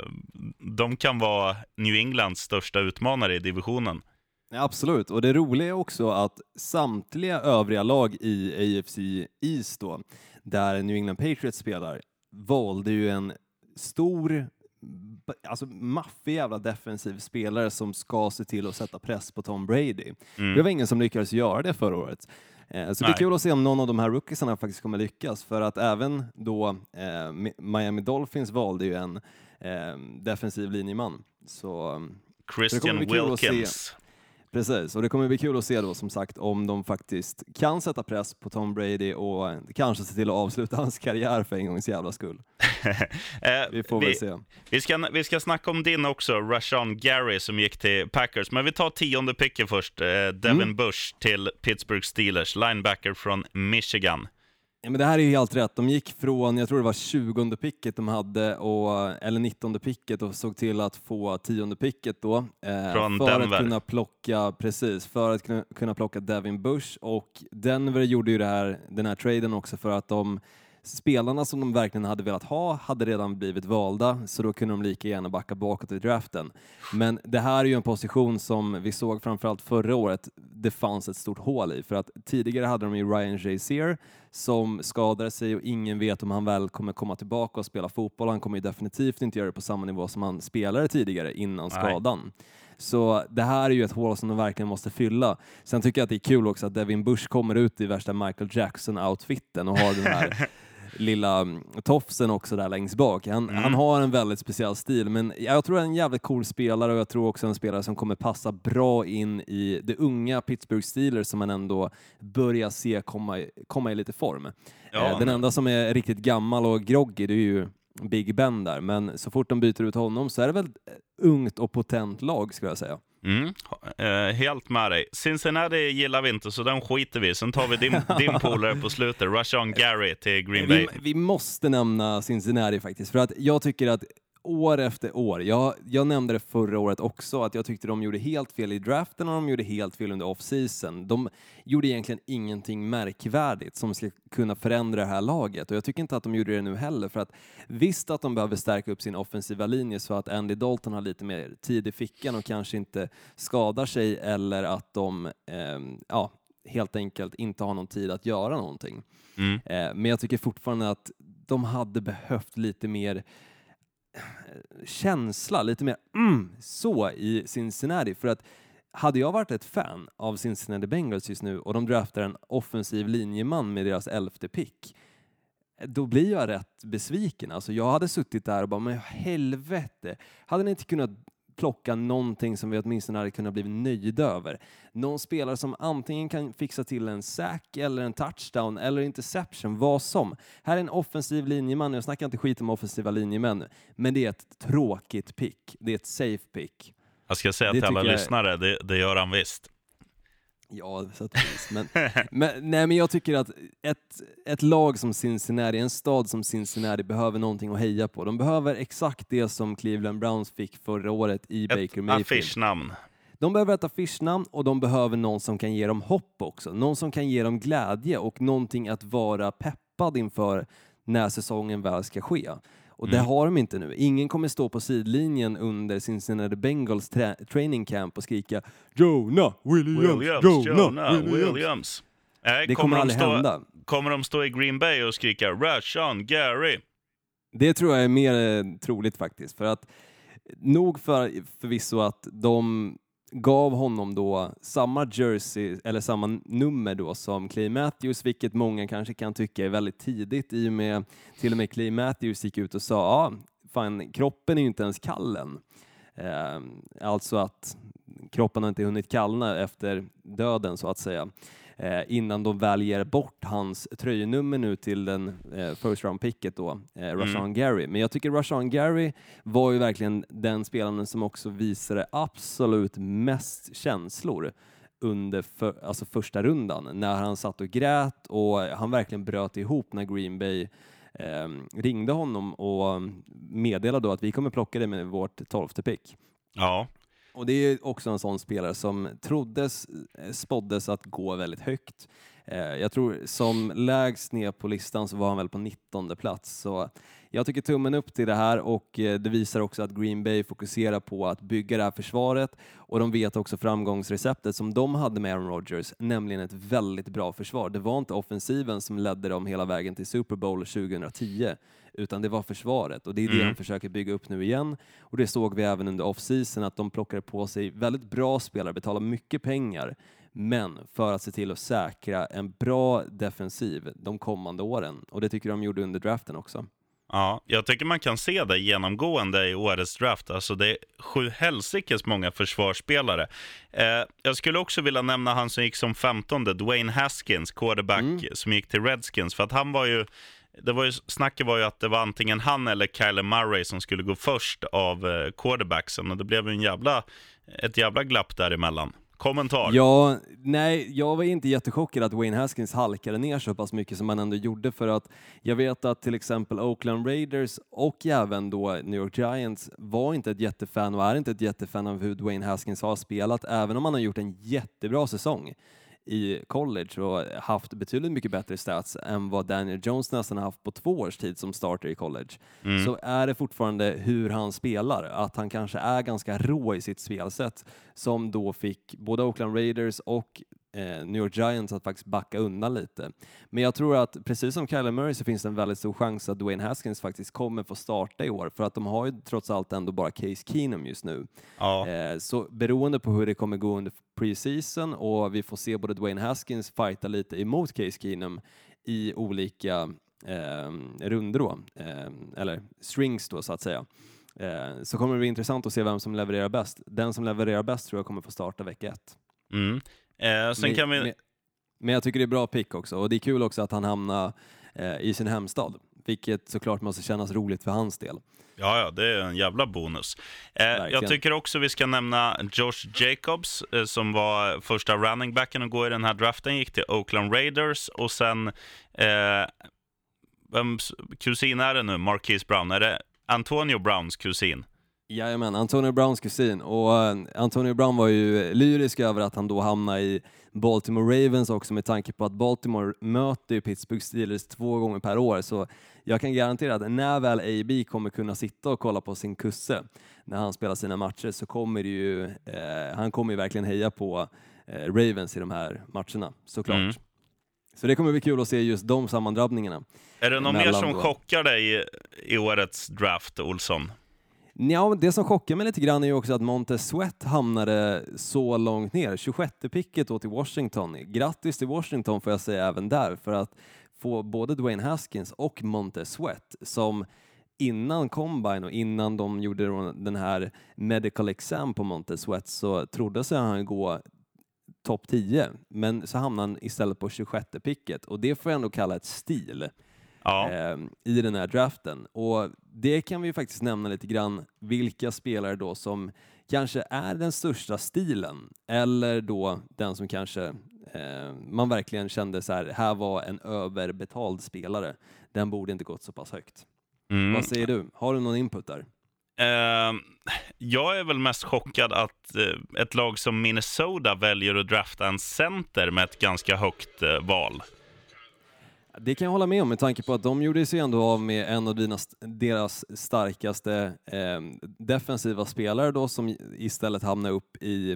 de kan vara New Englands största utmanare i divisionen. Ja, absolut, och det roliga är också att samtliga övriga lag i AFC East då, där New England Patriots spelar, valde ju en stor alltså maffig jävla defensiv spelare som ska se till att sätta press på Tom Brady. Mm. Det var ingen som lyckades göra det förra året. Eh, så det är kul att se om någon av de här rookiesarna faktiskt kommer lyckas, för att även då eh, Miami Dolphins valde ju en eh, defensiv linjeman. Så, Christian så Wilkins. Precis, och det kommer bli kul att se då som sagt om de faktiskt kan sätta press på Tom Brady och kanske se till att avsluta hans karriär för en gångs jävla skull. Eh, vi får vi, väl se. Vi ska, vi ska snacka om din också, Rashawn Gary som gick till Packers. Men vi tar tionde picken först. Eh, Devin mm. Bush till Pittsburgh Steelers, linebacker från Michigan. Ja, men det här är helt rätt. De gick från, jag tror det var 20 picket de hade, och, eller 19 picket och såg till att få 10 picket då. Eh, från för Denver. att kunna plocka, precis, för att kunna, kunna plocka Devin Bush och Denver gjorde ju här, den här traden också för att de spelarna som de verkligen hade velat ha hade redan blivit valda, så då kunde de lika gärna backa bakåt i draften. Men det här är ju en position som vi såg framförallt förra året, det fanns ett stort hål i, för att tidigare hade de ju Ryan Jazier som skadade sig och ingen vet om han väl kommer komma tillbaka och spela fotboll. Han kommer ju definitivt inte göra det på samma nivå som han spelade tidigare innan skadan. Nej. Så det här är ju ett hål som de verkligen måste fylla. Sen tycker jag att det är kul också att Devin Bush kommer ut i värsta Michael Jackson-outfiten och har den här lilla mm, tofsen också där längst bak. Han, mm. han har en väldigt speciell stil, men jag tror han är en jävligt cool spelare och jag tror också en spelare som kommer passa bra in i det unga Pittsburgh Steelers som man ändå börjar se komma, komma i lite form. Ja, eh, Den men... enda som är riktigt gammal och groggy, det är ju Big Ben där, men så fort de byter ut honom så är det väl ungt och potent lag skulle jag säga. Mm, eh, helt med dig. Cincinnati gillar vi inte, så den skiter vi Sen tar vi din, din polare på slutet, Rashawn Gary till Green Bay. Vi, vi, måste nämna Cincinnati faktiskt, för att jag tycker att år efter år. Jag, jag nämnde det förra året också, att jag tyckte de gjorde helt fel i draften och de gjorde helt fel under off-season. De gjorde egentligen ingenting märkvärdigt som skulle kunna förändra det här laget och jag tycker inte att de gjorde det nu heller för att visst att de behöver stärka upp sin offensiva linje så att Andy Dalton har lite mer tid i fickan och kanske inte skadar sig eller att de eh, ja, helt enkelt inte har någon tid att göra någonting. Mm. Eh, men jag tycker fortfarande att de hade behövt lite mer känsla, lite mer mm, så i Cincinnati. För att hade jag varit ett fan av Cincinnati Bengals just nu och de draftar en offensiv linjeman med deras elfte pick, då blir jag rätt besviken. Alltså jag hade suttit där och bara, men helvete, hade ni inte kunnat plocka någonting som vi åtminstone hade kunnat bli nöjda över. Någon spelare som antingen kan fixa till en sack eller en touchdown eller interception, vad som. Här är en offensiv linjeman, jag snackar inte skit om offensiva linjemän, men det är ett tråkigt pick. Det är ett safe pick. Jag ska säga det till alla jag... lyssnare, det, det gör han visst. Ja, så att men, men, nej, men jag tycker att ett, ett lag som Cincinnati, en stad som Cincinnati behöver någonting att heja på. De behöver exakt det som Cleveland Browns fick förra året i ett Baker Mayfield. Ett affischnamn. De behöver ett affischnamn och de behöver någon som kan ge dem hopp också. Någon som kan ge dem glädje och någonting att vara peppad inför när säsongen väl ska ske. Och mm. det har de inte nu. Ingen kommer stå på sidlinjen under Cincinnati Bengals tra training camp och skrika Jonah Williams, Williams Jonah, Jonah Williams. Williams. Äh, det kommer, kommer aldrig stå, hända. Kommer de stå i Green Bay och skrika Rashawn Gary? Det tror jag är mer eh, troligt faktiskt. För att nog för förvisso att de gav honom då samma jersey, eller samma nummer då som Clay Matthews, vilket många kanske kan tycka är väldigt tidigt i och med till och med Clay Matthews gick ut och sa ja, fan, kroppen är ju inte ens kallen. Eh, alltså att kroppen har inte hunnit kallna efter döden så att säga eh, innan de väljer bort hans tröjnummer nu till den eh, first round picket då, eh, Rashawn mm. Gary. Men jag tycker Rashawn Gary var ju verkligen den spelaren som också visade absolut mest känslor under för, alltså första rundan när han satt och grät och han verkligen bröt ihop när Green Bay eh, ringde honom och meddelade då att vi kommer plocka dig med vårt tolfte pick. Ja. Och det är också en sån spelare som troddes, eh, spåddes att gå väldigt högt. Eh, jag tror som lägst ner på listan så var han väl på 19 plats. Så jag tycker tummen upp till det här och eh, det visar också att Green Bay fokuserar på att bygga det här försvaret och de vet också framgångsreceptet som de hade med Aaron Rodgers, nämligen ett väldigt bra försvar. Det var inte offensiven som ledde dem hela vägen till Super Bowl 2010 utan det var försvaret och det är det mm. de försöker bygga upp nu igen. Och det såg vi även under off-season att de plockade på sig väldigt bra spelare, betalade mycket pengar men för att se till att säkra en bra defensiv de kommande åren och det tycker jag de gjorde under draften också. Ja, jag tycker man kan se det genomgående i årets draft. Alltså det är sju helsikes många försvarsspelare. Eh, jag skulle också vilja nämna han som gick som femtonde, Dwayne Haskins, quarterback mm. som gick till Redskins. För att han var ju, det var ju, snacket var ju att det var antingen han eller Kyler Murray som skulle gå först av eh, quarterbacksen. Och det blev ju en jävla, ett jävla glapp däremellan. Kommentar? Ja, nej, jag var inte jättechockad att Wayne Haskins halkade ner så pass mycket som han ändå gjorde för att jag vet att till exempel Oakland Raiders och även då New York Giants var inte ett jättefan och är inte ett jättefan av hur Wayne Haskins har spelat, även om han har gjort en jättebra säsong i college och haft betydligt mycket bättre stats än vad Daniel Jones nästan haft på två års tid som starter i college, mm. så är det fortfarande hur han spelar, att han kanske är ganska rå i sitt spelsätt som då fick både Oakland Raiders och New York Giants att faktiskt backa undan lite. Men jag tror att precis som Kyler Murray så finns det en väldigt stor chans att Dwayne Haskins faktiskt kommer få starta i år för att de har ju trots allt ändå bara Case Keenum just nu. Ja. Eh, så beroende på hur det kommer gå under preseason och vi får se både Dwayne Haskins fighta lite emot Case Keenum i olika eh, runder då, eh, eller strings då så att säga eh, så kommer det bli intressant att se vem som levererar bäst. Den som levererar bäst tror jag kommer få starta vecka ett. Mm. Eh, sen men, kan vi... men, men, jag tycker det är bra pick också och det är kul också att han hamnar eh, i sin hemstad, vilket såklart måste kännas roligt för hans del. Ja, ja, det är en jävla bonus. Eh, jag tycker också vi ska nämna Josh Jacobs eh, som var första running backen att gå i den här draften, gick till Oakland Raiders och sen, eh, vems kusin är det nu, Marquise Brown? Är det Antonio Browns kusin? Jajamän, Antonio Browns kusin. Och uh, Antonio Brown var ju lyrisk över att han då hamnade i Baltimore Ravens också med tanke på att Baltimore möter Pittsburgh Steelers två gånger per år. Så jag kan garantera att när väl AB kommer kunna sitta och kolla på sin kusse när han spelar sina matcher så kommer det ju, eh, han kommer ju verkligen heja på eh, Ravens i de här matcherna, såklart. Mm. Så det kommer bli kul att se just de sammandrabbningarna. Är det något mer som då. chockar dig i, i årets draft, Olsson? Ja, det som chockar mig lite grann är ju också att Montez Sweat hamnade så långt ner. 26 picket då till Washington. Grattis till Washington får jag säga även där för att få både Dwayne Haskins och Montez Sweat som innan Combine och innan de gjorde den här medical exam på Montez Sweat så trodde sig han gå topp 10, men så hamnade han istället på 26 picket och det får jag ändå kalla ett stil ja. eh, i den här draften. Och det kan vi faktiskt nämna lite grann vilka spelare då som kanske är den största stilen eller då den som kanske eh, man verkligen kände så här, här var en överbetald spelare. Den borde inte gått så pass högt. Mm. Vad säger du? Har du någon input där? Uh, jag är väl mest chockad att uh, ett lag som Minnesota väljer att drafta en center med ett ganska högt uh, val. Det kan jag hålla med om med tanke på att de gjorde sig ändå av med en av dina, deras starkaste eh, defensiva spelare då som istället hamnade upp i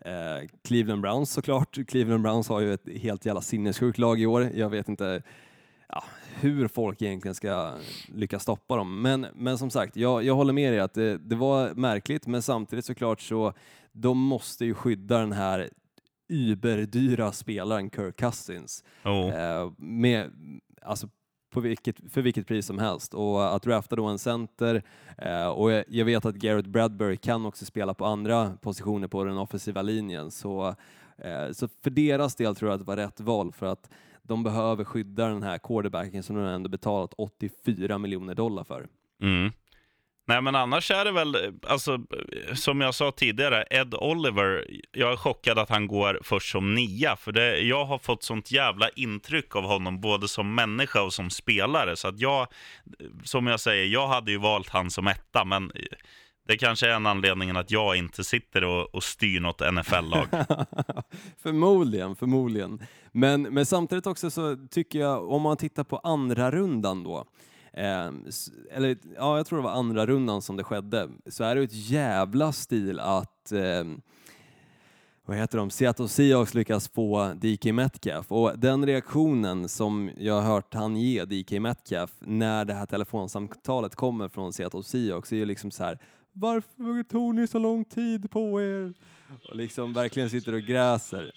eh, Cleveland Browns såklart. Cleveland Browns har ju ett helt jävla sinnessjukt lag i år. Jag vet inte ja, hur folk egentligen ska lyckas stoppa dem. Men, men som sagt, jag, jag håller med dig att det, det var märkligt, men samtidigt såklart så de måste ju skydda den här überdyra spelaren Kirk Cousins. Oh. Eh, med, alltså, på vilket, för vilket pris som helst. Och att drafta då en center, eh, och jag, jag vet att Garrett Bradbury kan också spela på andra positioner på den offensiva linjen, så Eh, så för deras del tror jag att det var rätt val för att de behöver skydda den här quarterbacken som de ändå betalat 84 miljoner dollar för. Mm. Nej, men annars är det väl, eh, alltså, eh, som jag sa tidigare, Ed Oliver, jag är chockad att han går först som nia, för det, jag har fått sånt jävla intryck av honom, både som människa och som spelare, så att jag, eh, som jag säger, jag hade ju valt han som etta, men det kanske är en anledning att jag inte sitter och, och styr något NFL-lag. förmodligen, förmodligen. Men, men samtidigt också så tycker jag, om man tittar på andra rundan då, eh, eller ja, jag tror det var andra rundan som det skedde, så är det ett jävla stil att eh, vad heter de, Seattle Seahawks lyckas få DK Metcalf och den reaktionen som jag har hört han ge DK Metcalf när det här telefonsamtalet kommer från Seattle Seahawks är ju liksom så här varför tog ni så lång tid på er? Och liksom verkligen sitter och gräser.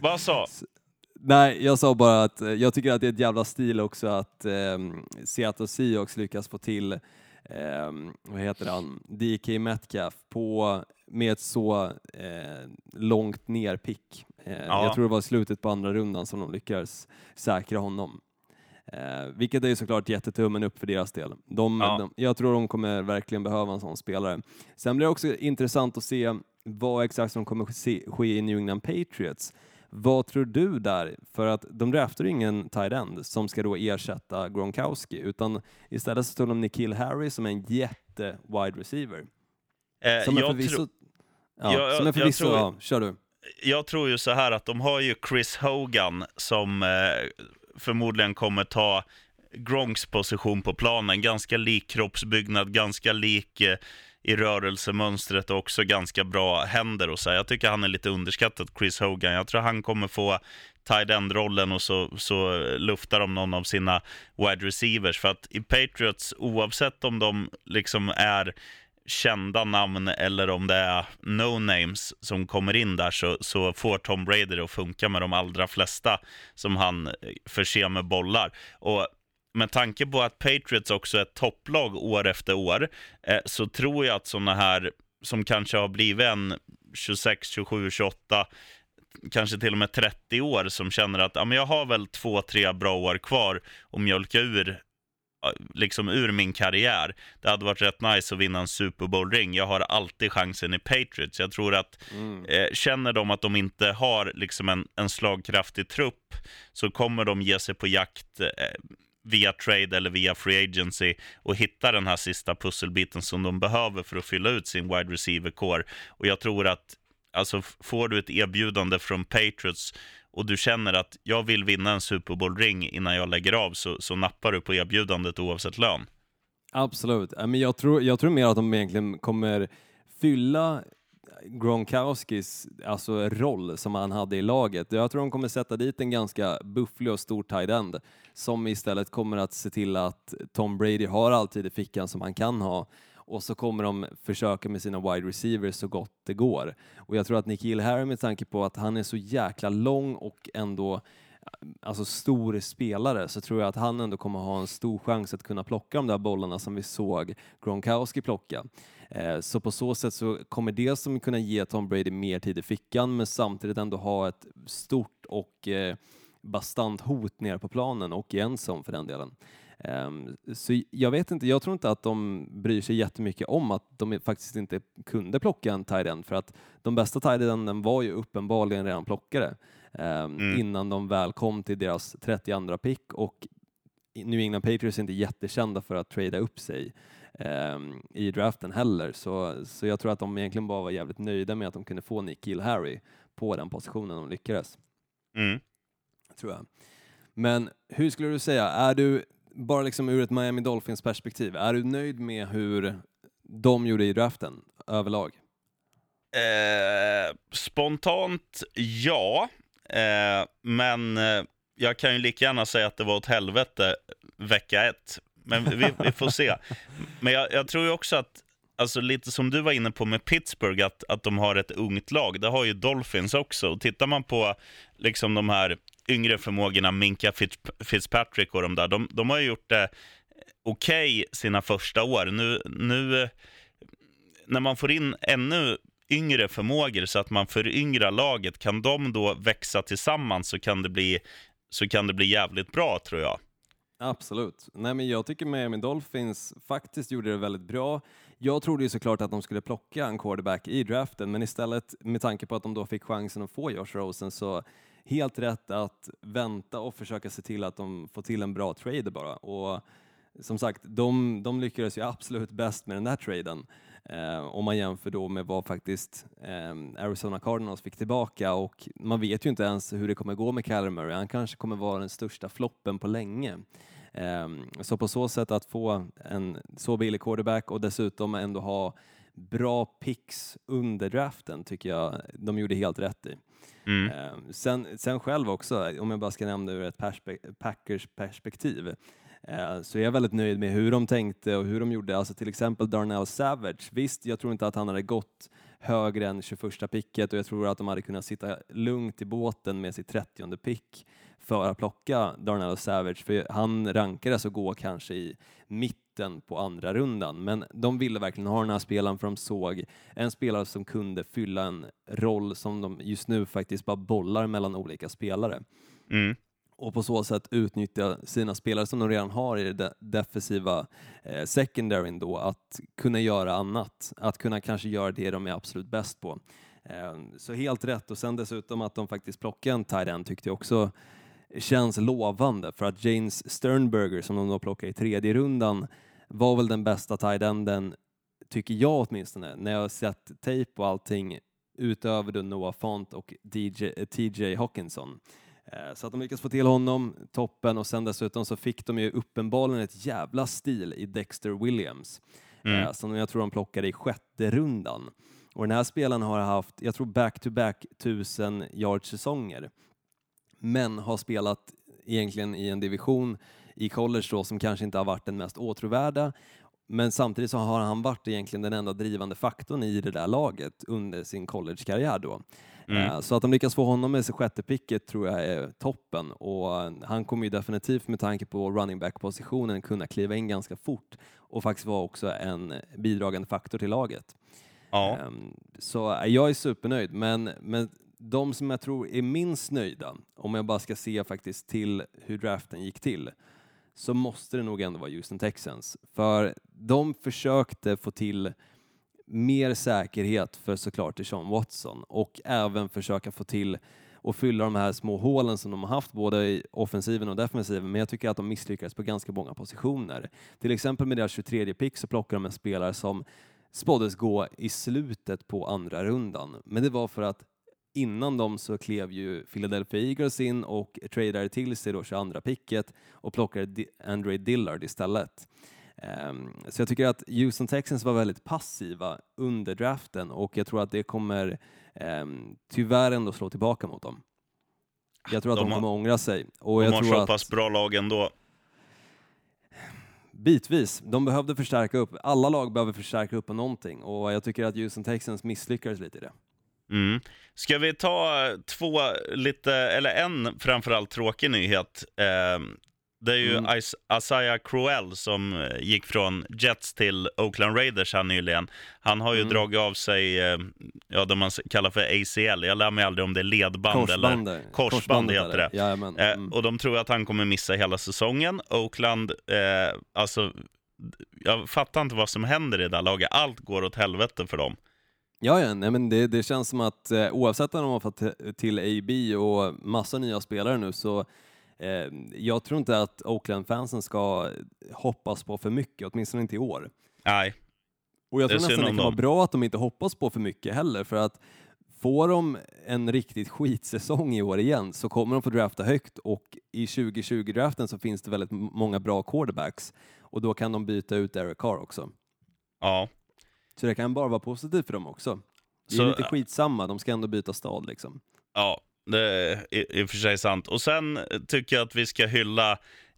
Vad sa? Nej, jag sa bara att eh, jag tycker att det är ett jävla stil också att eh, Seattle Seahawks lyckas få till, eh, vad heter han, DK Metcalf på, med ett så eh, långt ner pick. Eh, ja. Jag tror det var slutet på andra rundan som de lyckades säkra honom. Eh, vilket är såklart jättetummen upp för deras del. De, ja. de, jag tror de kommer verkligen behöva en sån spelare. Sen blir det också intressant att se vad exakt som kommer ske i New England Patriots. Vad tror du där? För att de draftar ingen tight end som ska då ersätta Gronkowski, utan istället så tog de Nikhil Harry som är en jätte-wide receiver. Eh, som är förvisso... Ja, jag, som är förvisso... Tror... Ja, kör du. Jag tror ju så här att de har ju Chris Hogan som eh, förmodligen kommer ta Gronks position på planen. Ganska lik kroppsbyggnad, ganska lik eh, i rörelsemönstret och också ganska bra händer och så. Jag tycker han är lite underskattad, Chris Hogan. Jag tror han kommer få tight end-rollen och så, så luftar de någon av sina wide receivers. För att i Patriots, oavsett om de liksom är kända namn eller om det är no-names som kommer in där så, så får Tom Brady det att funka med de allra flesta som han förser med bollar. Och med tanke på att Patriots också är ett topplag år efter år eh, så tror jag att sådana här som kanske har blivit en 26, 27, 28 kanske till och med 30 år som känner att ja, men jag har väl två, tre bra år kvar att mjölka ur liksom ur min karriär. Det hade varit rätt nice att vinna en Super Bowl-ring. Jag har alltid chansen i Patriots. Jag tror att mm. eh, känner de att de inte har liksom en, en slagkraftig trupp så kommer de ge sig på jakt eh, via trade eller via free agency och hitta den här sista pusselbiten som de behöver för att fylla ut sin wide receiver core. Och jag tror att alltså, får du ett erbjudande från Patriots och du känner att jag vill vinna en Super Bowl-ring innan jag lägger av så, så nappar du på erbjudandet oavsett lön. Absolut. Jag, tror, jag tror mer att de egentligen kommer fylla Gronkowskis alltså, roll som han hade i laget. Jag tror de kommer sätta dit en ganska bufflig och stor tight end som istället kommer att se till att Tom Brady har alltid i fickan som han kan ha och så kommer de försöka med sina wide receivers så gott det går. Och jag tror att Nikhil Harry med tanke på att han är så jäkla lång och ändå alltså stor spelare så tror jag att han ändå kommer ha en stor chans att kunna plocka de där bollarna som vi såg Gronkowski plocka. Eh, så på så sätt så kommer det som kunna ge Tom Brady mer tid i fickan men samtidigt ändå ha ett stort och eh, bastant hot nere på planen och i ensom för den delen. Um, så jag vet inte, jag tror inte att de bryr sig jättemycket om att de faktiskt inte kunde plocka en tight end för att de bästa tight enden var ju uppenbarligen redan plockade mm. innan de väl kom till deras 32 pick och New England Patriots är inte jättekända för att trada upp sig um, i draften heller så, så jag tror att de egentligen bara var jävligt nöjda med att de kunde få Nick Kill Harry på den positionen de lyckades. Mm. Tror jag. Men hur skulle du säga, är du bara liksom ur ett Miami Dolphins perspektiv, är du nöjd med hur de gjorde i draften överlag? Eh, spontant ja, eh, men eh, jag kan ju lika gärna säga att det var åt helvete vecka ett. Men vi, vi får se. Men jag, jag tror ju också att alltså lite som du var inne på med Pittsburgh, att, att de har ett ungt lag. Det har ju Dolphins också. Och tittar man på liksom de här yngre förmågorna, Minka Fitzpatrick och de där, de, de har ju gjort det okej okay sina första år. Nu, nu när man får in ännu yngre förmågor så att man föryngrar laget. Kan de då växa tillsammans så kan det bli, så kan det bli jävligt bra tror jag. Absolut. Nej, men jag tycker Miami Dolphins faktiskt gjorde det väldigt bra. Jag trodde ju såklart att de skulle plocka en quarterback i draften, men istället med tanke på att de då fick chansen att få Josh Rosen så helt rätt att vänta och försöka se till att de får till en bra trade bara. Och som sagt, de, de lyckades ju absolut bäst med den där traden. Eh, om man jämför då med vad faktiskt eh, Arizona Cardinals fick tillbaka och man vet ju inte ens hur det kommer gå med Kyler Murray. Han kanske kommer vara den största floppen på länge. Eh, så på så sätt att få en så billig quarterback och dessutom ändå ha bra picks under draften tycker jag de gjorde helt rätt i. Mm. Eh, sen, sen själv också, om jag bara ska nämna ur ett perspe Packers perspektiv, Eh, så jag är väldigt nöjd med hur de tänkte och hur de gjorde. Alltså till exempel Darnell Savage. Visst, jag tror inte att han hade gått högre än 21 picket och jag tror att de hade kunnat sitta lugnt i båten med sitt 30 pick för att plocka Darnell Savage, för han rankades att gå kanske i mitten på andra rundan. Men de ville verkligen ha den här spelaren för de såg en spelare som kunde fylla en roll som de just nu faktiskt bara bollar mellan olika spelare. Mm och på så sätt utnyttja sina spelare som de redan har i det defensiva eh, secondaryn då, att kunna göra annat, att kunna kanske göra det de är absolut bäst på. Eh, så helt rätt och sen dessutom att de faktiskt plockade en tight end tyckte jag också känns lovande för att James Sternberger som de då plockade i tredje rundan var väl den bästa tight enden, tycker jag åtminstone, när jag har sett tejp och allting utöver då Noah Font och DJ, eh, TJ Hawkinson. Eh, så att de lyckas få till honom, toppen, och sen dessutom så fick de ju uppenbarligen ett jävla stil i Dexter Williams, mm. Eh, som jag tror de plockade i sjätte rundan. Och den här spelaren har haft, jag tror back-to-back tusen yard-säsonger, men har spelat egentligen i en division i college då som kanske inte har varit den mest åtråvärda men samtidigt så har han varit egentligen den enda drivande faktorn i det där laget under sin collegekarriär då. Mm. Eh, så att de lyckas få honom med sig sjätte picket tror jag är toppen och han kommer ju definitivt med tanke på running back-positionen kunna kliva in ganska fort och faktiskt vara också en bidragande faktor till laget. Ja. Ehm, så jag är supernöjd, men, men de som jag tror är minst nöjda, om jag bara ska se faktiskt till hur draften gick till, så måste det nog ändå vara Houston Texans. För de försökte få till mer säkerhet för såklart Sean Watson och även försöka få till och fylla de här små hålen som de har haft både i offensiven och defensiven, men jag tycker att de misslyckades på ganska många positioner. Till exempel med deras 23 pick så plockar de en spelare som spåddes gå i slutet på andra rundan, men det var för att innan dem så klev ju Philadelphia Eagles in och tradade till sig då 22 picket och plockade Andre Dillard istället. Um, så jag tycker att Houston Texans var väldigt passiva under draften och jag tror att det kommer um, tyvärr ändå slå tillbaka mot dem. Jag tror att de, de kommer har, ångra sig. Och de jag har tror så pass att, bra lag ändå. Bitvis. De behövde förstärka upp. Alla lag behöver förstärka upp på någonting och jag tycker att Houston Texans misslyckades lite i det. Mm. Ska vi ta två, lite, eller en framförallt tråkig nyhet. Eh, det är ju mm. Isaiah Crowell som eh, gick från Jets till Oakland Raiders här nyligen. Han har ju mm. dragit av sig, eh, ja det man kallar för ACL. Jag lär mig aldrig om det är ledband Korsband, eller korsband, korsband heter det. Eh, mm. och de tror att han kommer missa hela säsongen. Oakland, eh, alltså, jag fattar inte vad som händer i det där laget. Allt går åt helvete för dem. Ja, ja nej, men det, det känns som att eh, oavsett om de har fått till AB och massa nya spelare nu så eh, jag tror inte att Oakland-fansen ska hoppas på för mycket, åtminstone inte i år. Nej. Och jag tror nästan det kan vara bra att de inte hoppas på för mycket heller, för att får de en riktigt skitsäsong i år igen så kommer de få drafta högt och i 2020-draften så finns det väldigt många bra quarterbacks och då kan de byta ut Derek Carr också. Ja, så det kan bara vara positivt för dem också. Det är så, lite skitsamma, de ska ändå byta stad liksom. Ja, det är i och för sig sant. Och sen tycker jag att vi ska hylla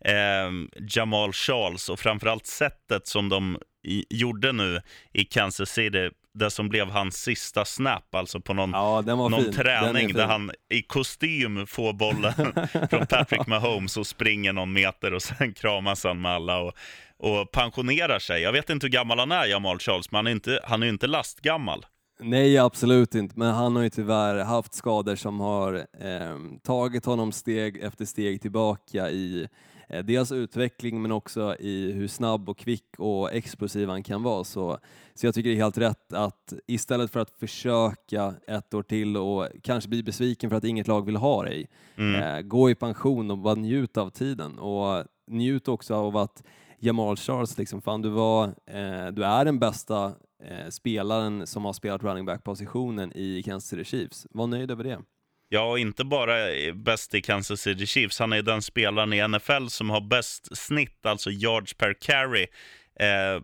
eh, Jamal Charles och framförallt sättet som de i, gjorde nu i Kansas City det som blev hans sista snap, alltså på någon, ja, någon träning där han i kostym får bollen från Patrick Mahomes och springer någon meter och sen kramas han med alla. Och och pensionerar sig. Jag vet inte hur gammal han är, Jamal Charles, men han är inte, han är inte lastgammal. Nej, absolut inte, men han har ju tyvärr haft skador som har eh, tagit honom steg efter steg tillbaka i eh, dels utveckling men också i hur snabb och kvick och explosiv han kan vara. Så, så jag tycker det är helt rätt att istället för att försöka ett år till och kanske bli besviken för att inget lag vill ha dig, mm. eh, gå i pension och bara njuta av tiden och njut också av att Jamal Charles, liksom, fan du, var, eh, du är den bästa eh, spelaren som har spelat running back-positionen i Kansas City Chiefs. Var nöjd över det. Ja, och inte bara bäst i Kansas City Chiefs. Han är den spelaren i NFL som har bäst snitt, alltså yards per carry, eh,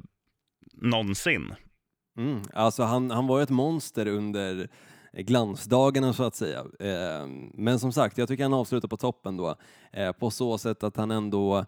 någonsin. Mm, alltså han, han var ju ett monster under glansdagarna så att säga. Eh, men som sagt, jag tycker han avslutar på toppen då, eh, på så sätt att han ändå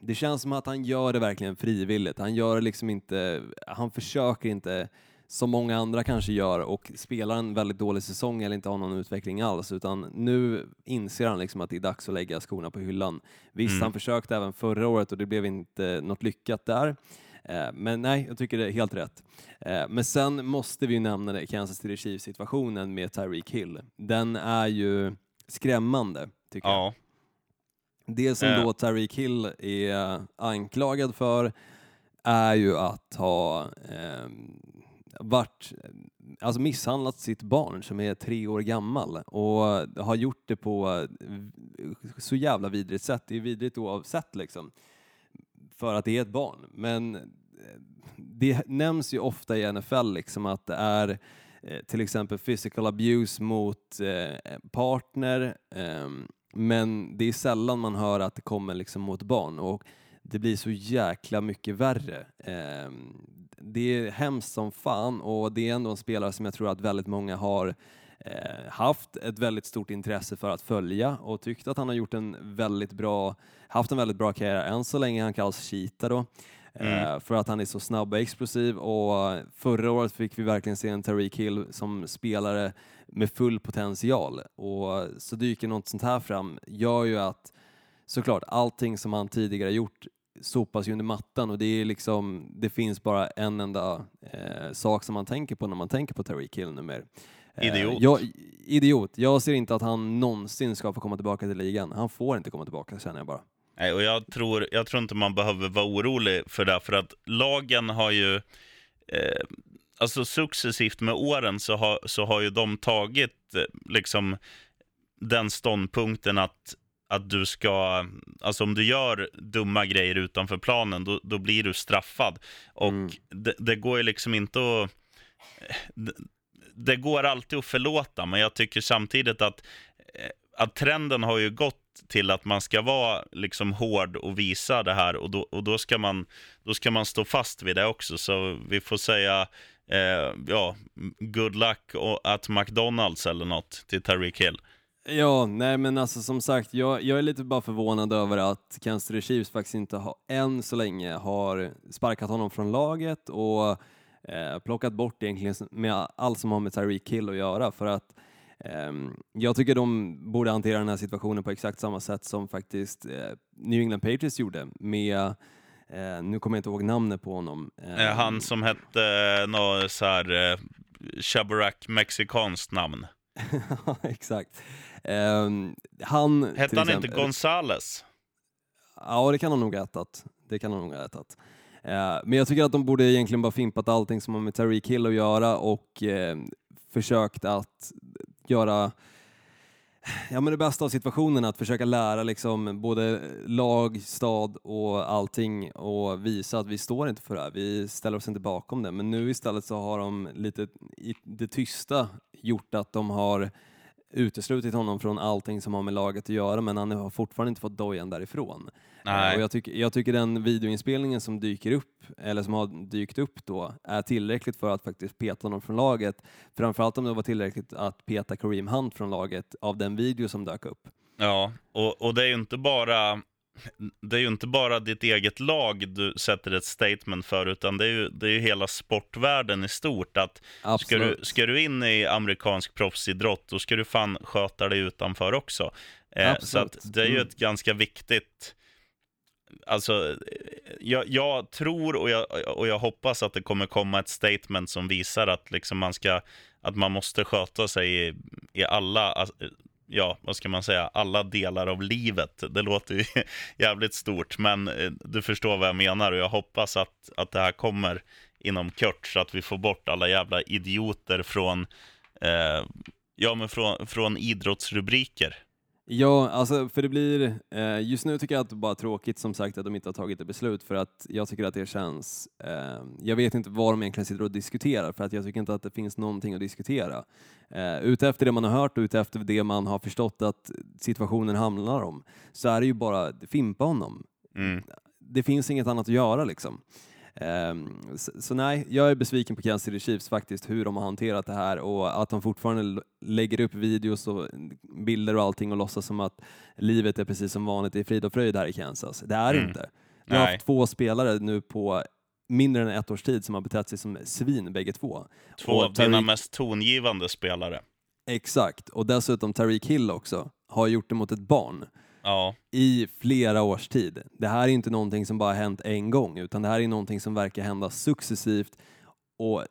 det känns som att han gör det verkligen frivilligt. Han gör liksom inte, han försöker inte som många andra kanske gör och spelar en väldigt dålig säsong eller inte har någon utveckling alls utan nu inser han liksom att det är dags att lägga skorna på hyllan. Visst, mm. han försökte även förra året och det blev inte något lyckat där. Eh, men nej, jag tycker det är helt rätt. Eh, men sen måste vi ju nämna det, Kansas City Chiefs situationen med Tyreek Hill. Den är ju skrämmande, tycker ja. jag. Det som då Tariq Hill är anklagad för är ju att ha eh, varit, alltså misshandlat sitt barn som är tre år gammal och har gjort det på så jävla vidrigt sätt. Det är vidrigt oavsett liksom, för att det är ett barn. Men det nämns ju ofta i NFL liksom att det är eh, till exempel physical abuse mot eh, partner, ehm, men det är sällan man hör att det kommer liksom mot barn och det blir så jäkla mycket värre. Eh, det är hemskt som fan och det är ändå en spelare som jag tror att väldigt många har eh, haft ett väldigt stort intresse för att följa och tyckt att han har gjort en väldigt bra, haft en väldigt bra karriär än så länge. Han kallas Cheetah då. Mm. Eh, för att han är så snabb och explosiv och förra året fick vi verkligen se en Tariq Hill som spelare med full potential och så dyker något sånt här fram gör ju att såklart allting som han tidigare gjort sopas ju under mattan och det är liksom, det finns bara en enda eh, sak som man tänker på när man tänker på Tariq Hill numera. Eh, idiot. Jag, idiot. Jag ser inte att han någonsin ska få komma tillbaka till ligan. Han får inte komma tillbaka känner jag bara. Nej, och jag tror, jag tror inte man behöver vara orolig för det, för att lagen har ju eh, alltså successivt med åren så har, så har ju de tagit eh, liksom den ståndpunkten att, att du ska, alltså om du gör dumma grejer utanför planen, då, då blir du straffad. Och mm. det, det, går ju liksom inte att, det, det, går alltid att förlåta, men jag tycker samtidigt att, eh, att trenden har ju gått till att man ska vara liksom hård och visa det här och då, och då, ska, man, då ska man stå fast vid det också. Så vi får säga eh, ja, good luck at McDonalds eller något till Tariq Hill. Ja, nej men alltså som sagt, jag, jag är lite bara förvånad över att Kansas City Chiefs faktiskt inte har, än så länge har sparkat honom från laget och eh, plockat bort egentligen med allt som har med Tyreek Hill att göra för att eh, jag tycker de borde hantera den här situationen på exakt samma sätt som faktiskt eh, New England Patriots gjorde med Eh, nu kommer jag inte ihåg namnet på honom. Eh, han som hette något så här Shabarak mexikanskt namn. exakt. Eh, han, hette han exempel, inte Gonzales? Ja, det kan han nog ha ätat. Det kan han nog ha ätat. Men jag tycker att de borde egentligen bara fimpat allting som har med Tariq Hill att göra och försökt att göra ja, men det bästa av situationen att försöka lära liksom både lag, stad och allting och visa att vi står inte för det här. Vi ställer oss inte bakom det. Men nu istället så har de lite i det tysta gjort att de har uteslutit honom från allting som har med laget att göra men han har fortfarande inte fått dojan därifrån. Nej. Och jag, tycker, jag tycker den videoinspelningen som dyker upp, eller som har dykt upp då, är tillräckligt för att faktiskt peta honom från laget. Framförallt om det var tillräckligt att peta Kareem Hunt från laget av den video som dök upp. Ja, och, och det är ju inte bara det är ju inte bara ditt eget lag du sätter ett statement för, utan det är ju, det är ju hela sportvärlden i stort. Att ska du, ska du in i amerikansk proffsidrott, då ska du fan sköta dig utanför också. Eh, så att det är ju mm. ett ganska viktigt, alltså jag, jag, tror och jag, och jag hoppas att det kommer komma ett statement som visar att, liksom man, ska, att man måste sköta sig i, i alla ja, vad ska man säga, alla delar av livet. Det låter ju jävligt stort, men eh, du förstår vad jag menar och jag hoppas att, att det här kommer inom kort så att vi får bort alla jävla idioter från, eh, ja, men från, från idrottsrubriker. Ja, alltså för det blir, eh, just nu tycker jag att det bara är tråkigt som sagt att de inte har tagit ett beslut för att jag tycker att det känns, eh, jag vet inte vad de egentligen sitter och diskuterar för att jag tycker inte att det finns någonting att diskutera. Eh, utefter det man har hört och utefter det man har förstått att situationen handlar om så är det ju bara fimpa honom. Mm. Det finns inget annat att göra liksom. Um, så, så, nej, jag är besviken på Kansas City Chiefs faktiskt, hur de har hanterat det här och att de fortfarande lägger upp videos och bilder och allting och låtsas som att livet är precis som vanligt i frid och fröjd här i Kansas. Det är mm. inte. Vi har haft två spelare nu på mindre än ett års tid som har betett sig som svin bägge två. Två av dina mest tongivande spelare. Exakt, och dessutom Tariq Hill också har gjort det mot ett barn ja. i flera års tid. Det här är inte någonting som bara hänt en gång, utan det här är någonting som verkar hända successivt och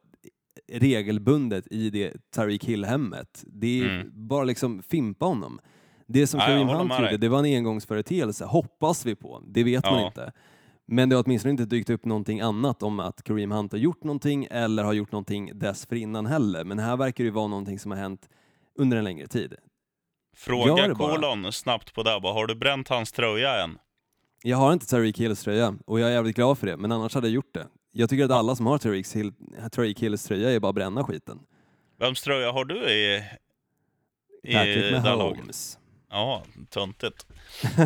regelbundet i det Tariq Hill-hemmet. Det är mm. bara liksom fimpa honom. Det som Kareem Hunt gjorde, det var en engångsföreteelse, hoppas vi på. Det vet ja. man inte. Men det har åtminstone inte dykt upp någonting annat om att Kareem Hunt har gjort någonting eller har gjort någonting dessförinnan heller. Men här verkar det vara någonting som har hänt under en längre tid. Fråga kolon snabbt på det. Har du bränt hans tröja än? Jag har inte Tariq Hills tröja och jag är jävligt glad för det, men annars hade jag gjort det. Jag tycker att alla som har Tariq Hills tröja är bara att bränna skiten. Vems tröja har du i, i Patrick Mahomes. Ja, töntigt.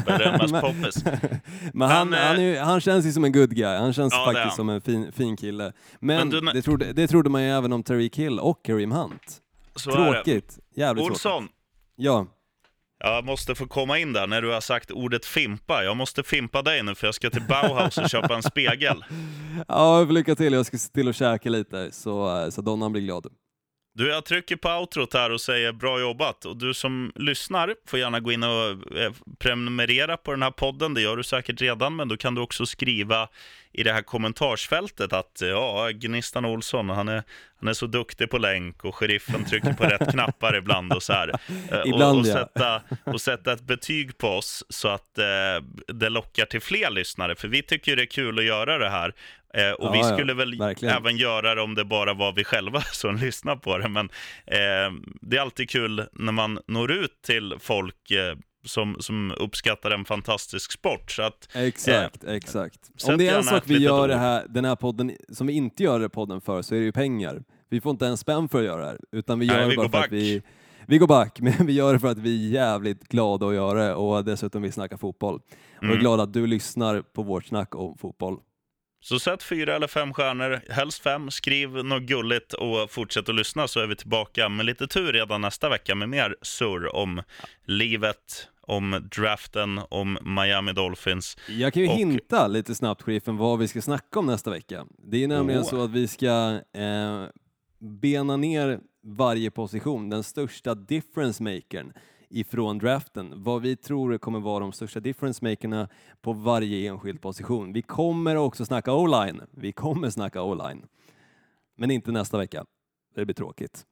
Berömmas poppis. men han, men, han, eh, är, han, känns ju som en good guy, han känns ja, faktiskt som en fin, fin kille. Men, men du, det, trodde, det trodde man ju även om Tariq Hill och Kareem Hunt. Så Tråkigt, jävligt Olsson, tråkigt. Ja. Jag måste få komma in där när du har sagt ordet fimpa. Jag måste fimpa dig nu för jag ska till Bauhaus och köpa en spegel. Ja, lycka till. Jag ska se till att käka lite så, så Donnan blir glad. Du, jag trycker på outrot här och säger bra jobbat. Och du som lyssnar får gärna gå in och eh, prenumerera på den här podden. Det gör du säkert redan, men då kan du också skriva i det här kommentarsfältet att ja, Gnistan Olsson, han är, han är så duktig på länk och sheriffen trycker på rätt knappar ibland och så här. Eh, ibland, och, och, sätta, och sätta ett betyg på oss så att eh, det lockar till fler lyssnare. För vi tycker det är kul att göra det här. Eh, och ja, vi skulle väl verkligen. även göra det om det bara var vi själva som lyssnar på det. Men eh, det är alltid kul när man når ut till folk eh, som, som uppskattar en fantastisk sport. Så att, exakt, eh, exakt. Om det är en sak vi gör det här, den här podden, som vi inte gör podden för, så är det ju pengar. Vi får inte en spänn för att göra det här, utan vi gör Nej, det bara för back. att vi vi går back, men vi gör det för att vi är jävligt glada att göra det och dessutom vi snackar fotboll. Mm. Och jag är glad att du lyssnar på vårt snack om fotboll. Så sätt fyra eller fem stjärnor, helst fem, skriv något gulligt och fortsätt att lyssna så är vi tillbaka med lite tur redan nästa vecka med mer surr om livet, om draften, om Miami Dolphins. Jag kan ju och... hinta lite snabbt, chefen, vad vi ska snacka om nästa vecka. Det är nämligen oh. så att vi ska eh, bena ner varje position, den största difference makern ifrån draften, vad vi tror kommer vara de största difference-makerna på varje enskild position. Vi kommer också snacka o-line. Vi kommer snacka o-line. Men inte nästa vecka. Det blir tråkigt.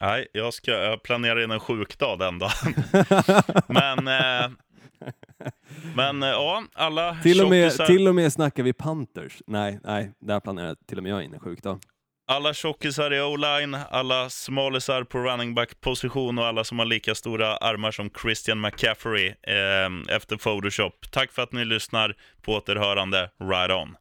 Nej, jag ska jag planerar in en sjukdag den dagen. men, eh, men eh, ja, alla till och, med, till och med snackar vi Panthers. Nej, nej, där planerar till och med jag in en sjukdag alla tjockisar i o-line, alla smalisar på running back-position och alla som har lika stora armar som Christian McCaffrey eh, efter Photoshop. Tack för att ni lyssnar. På återhörande. Right on.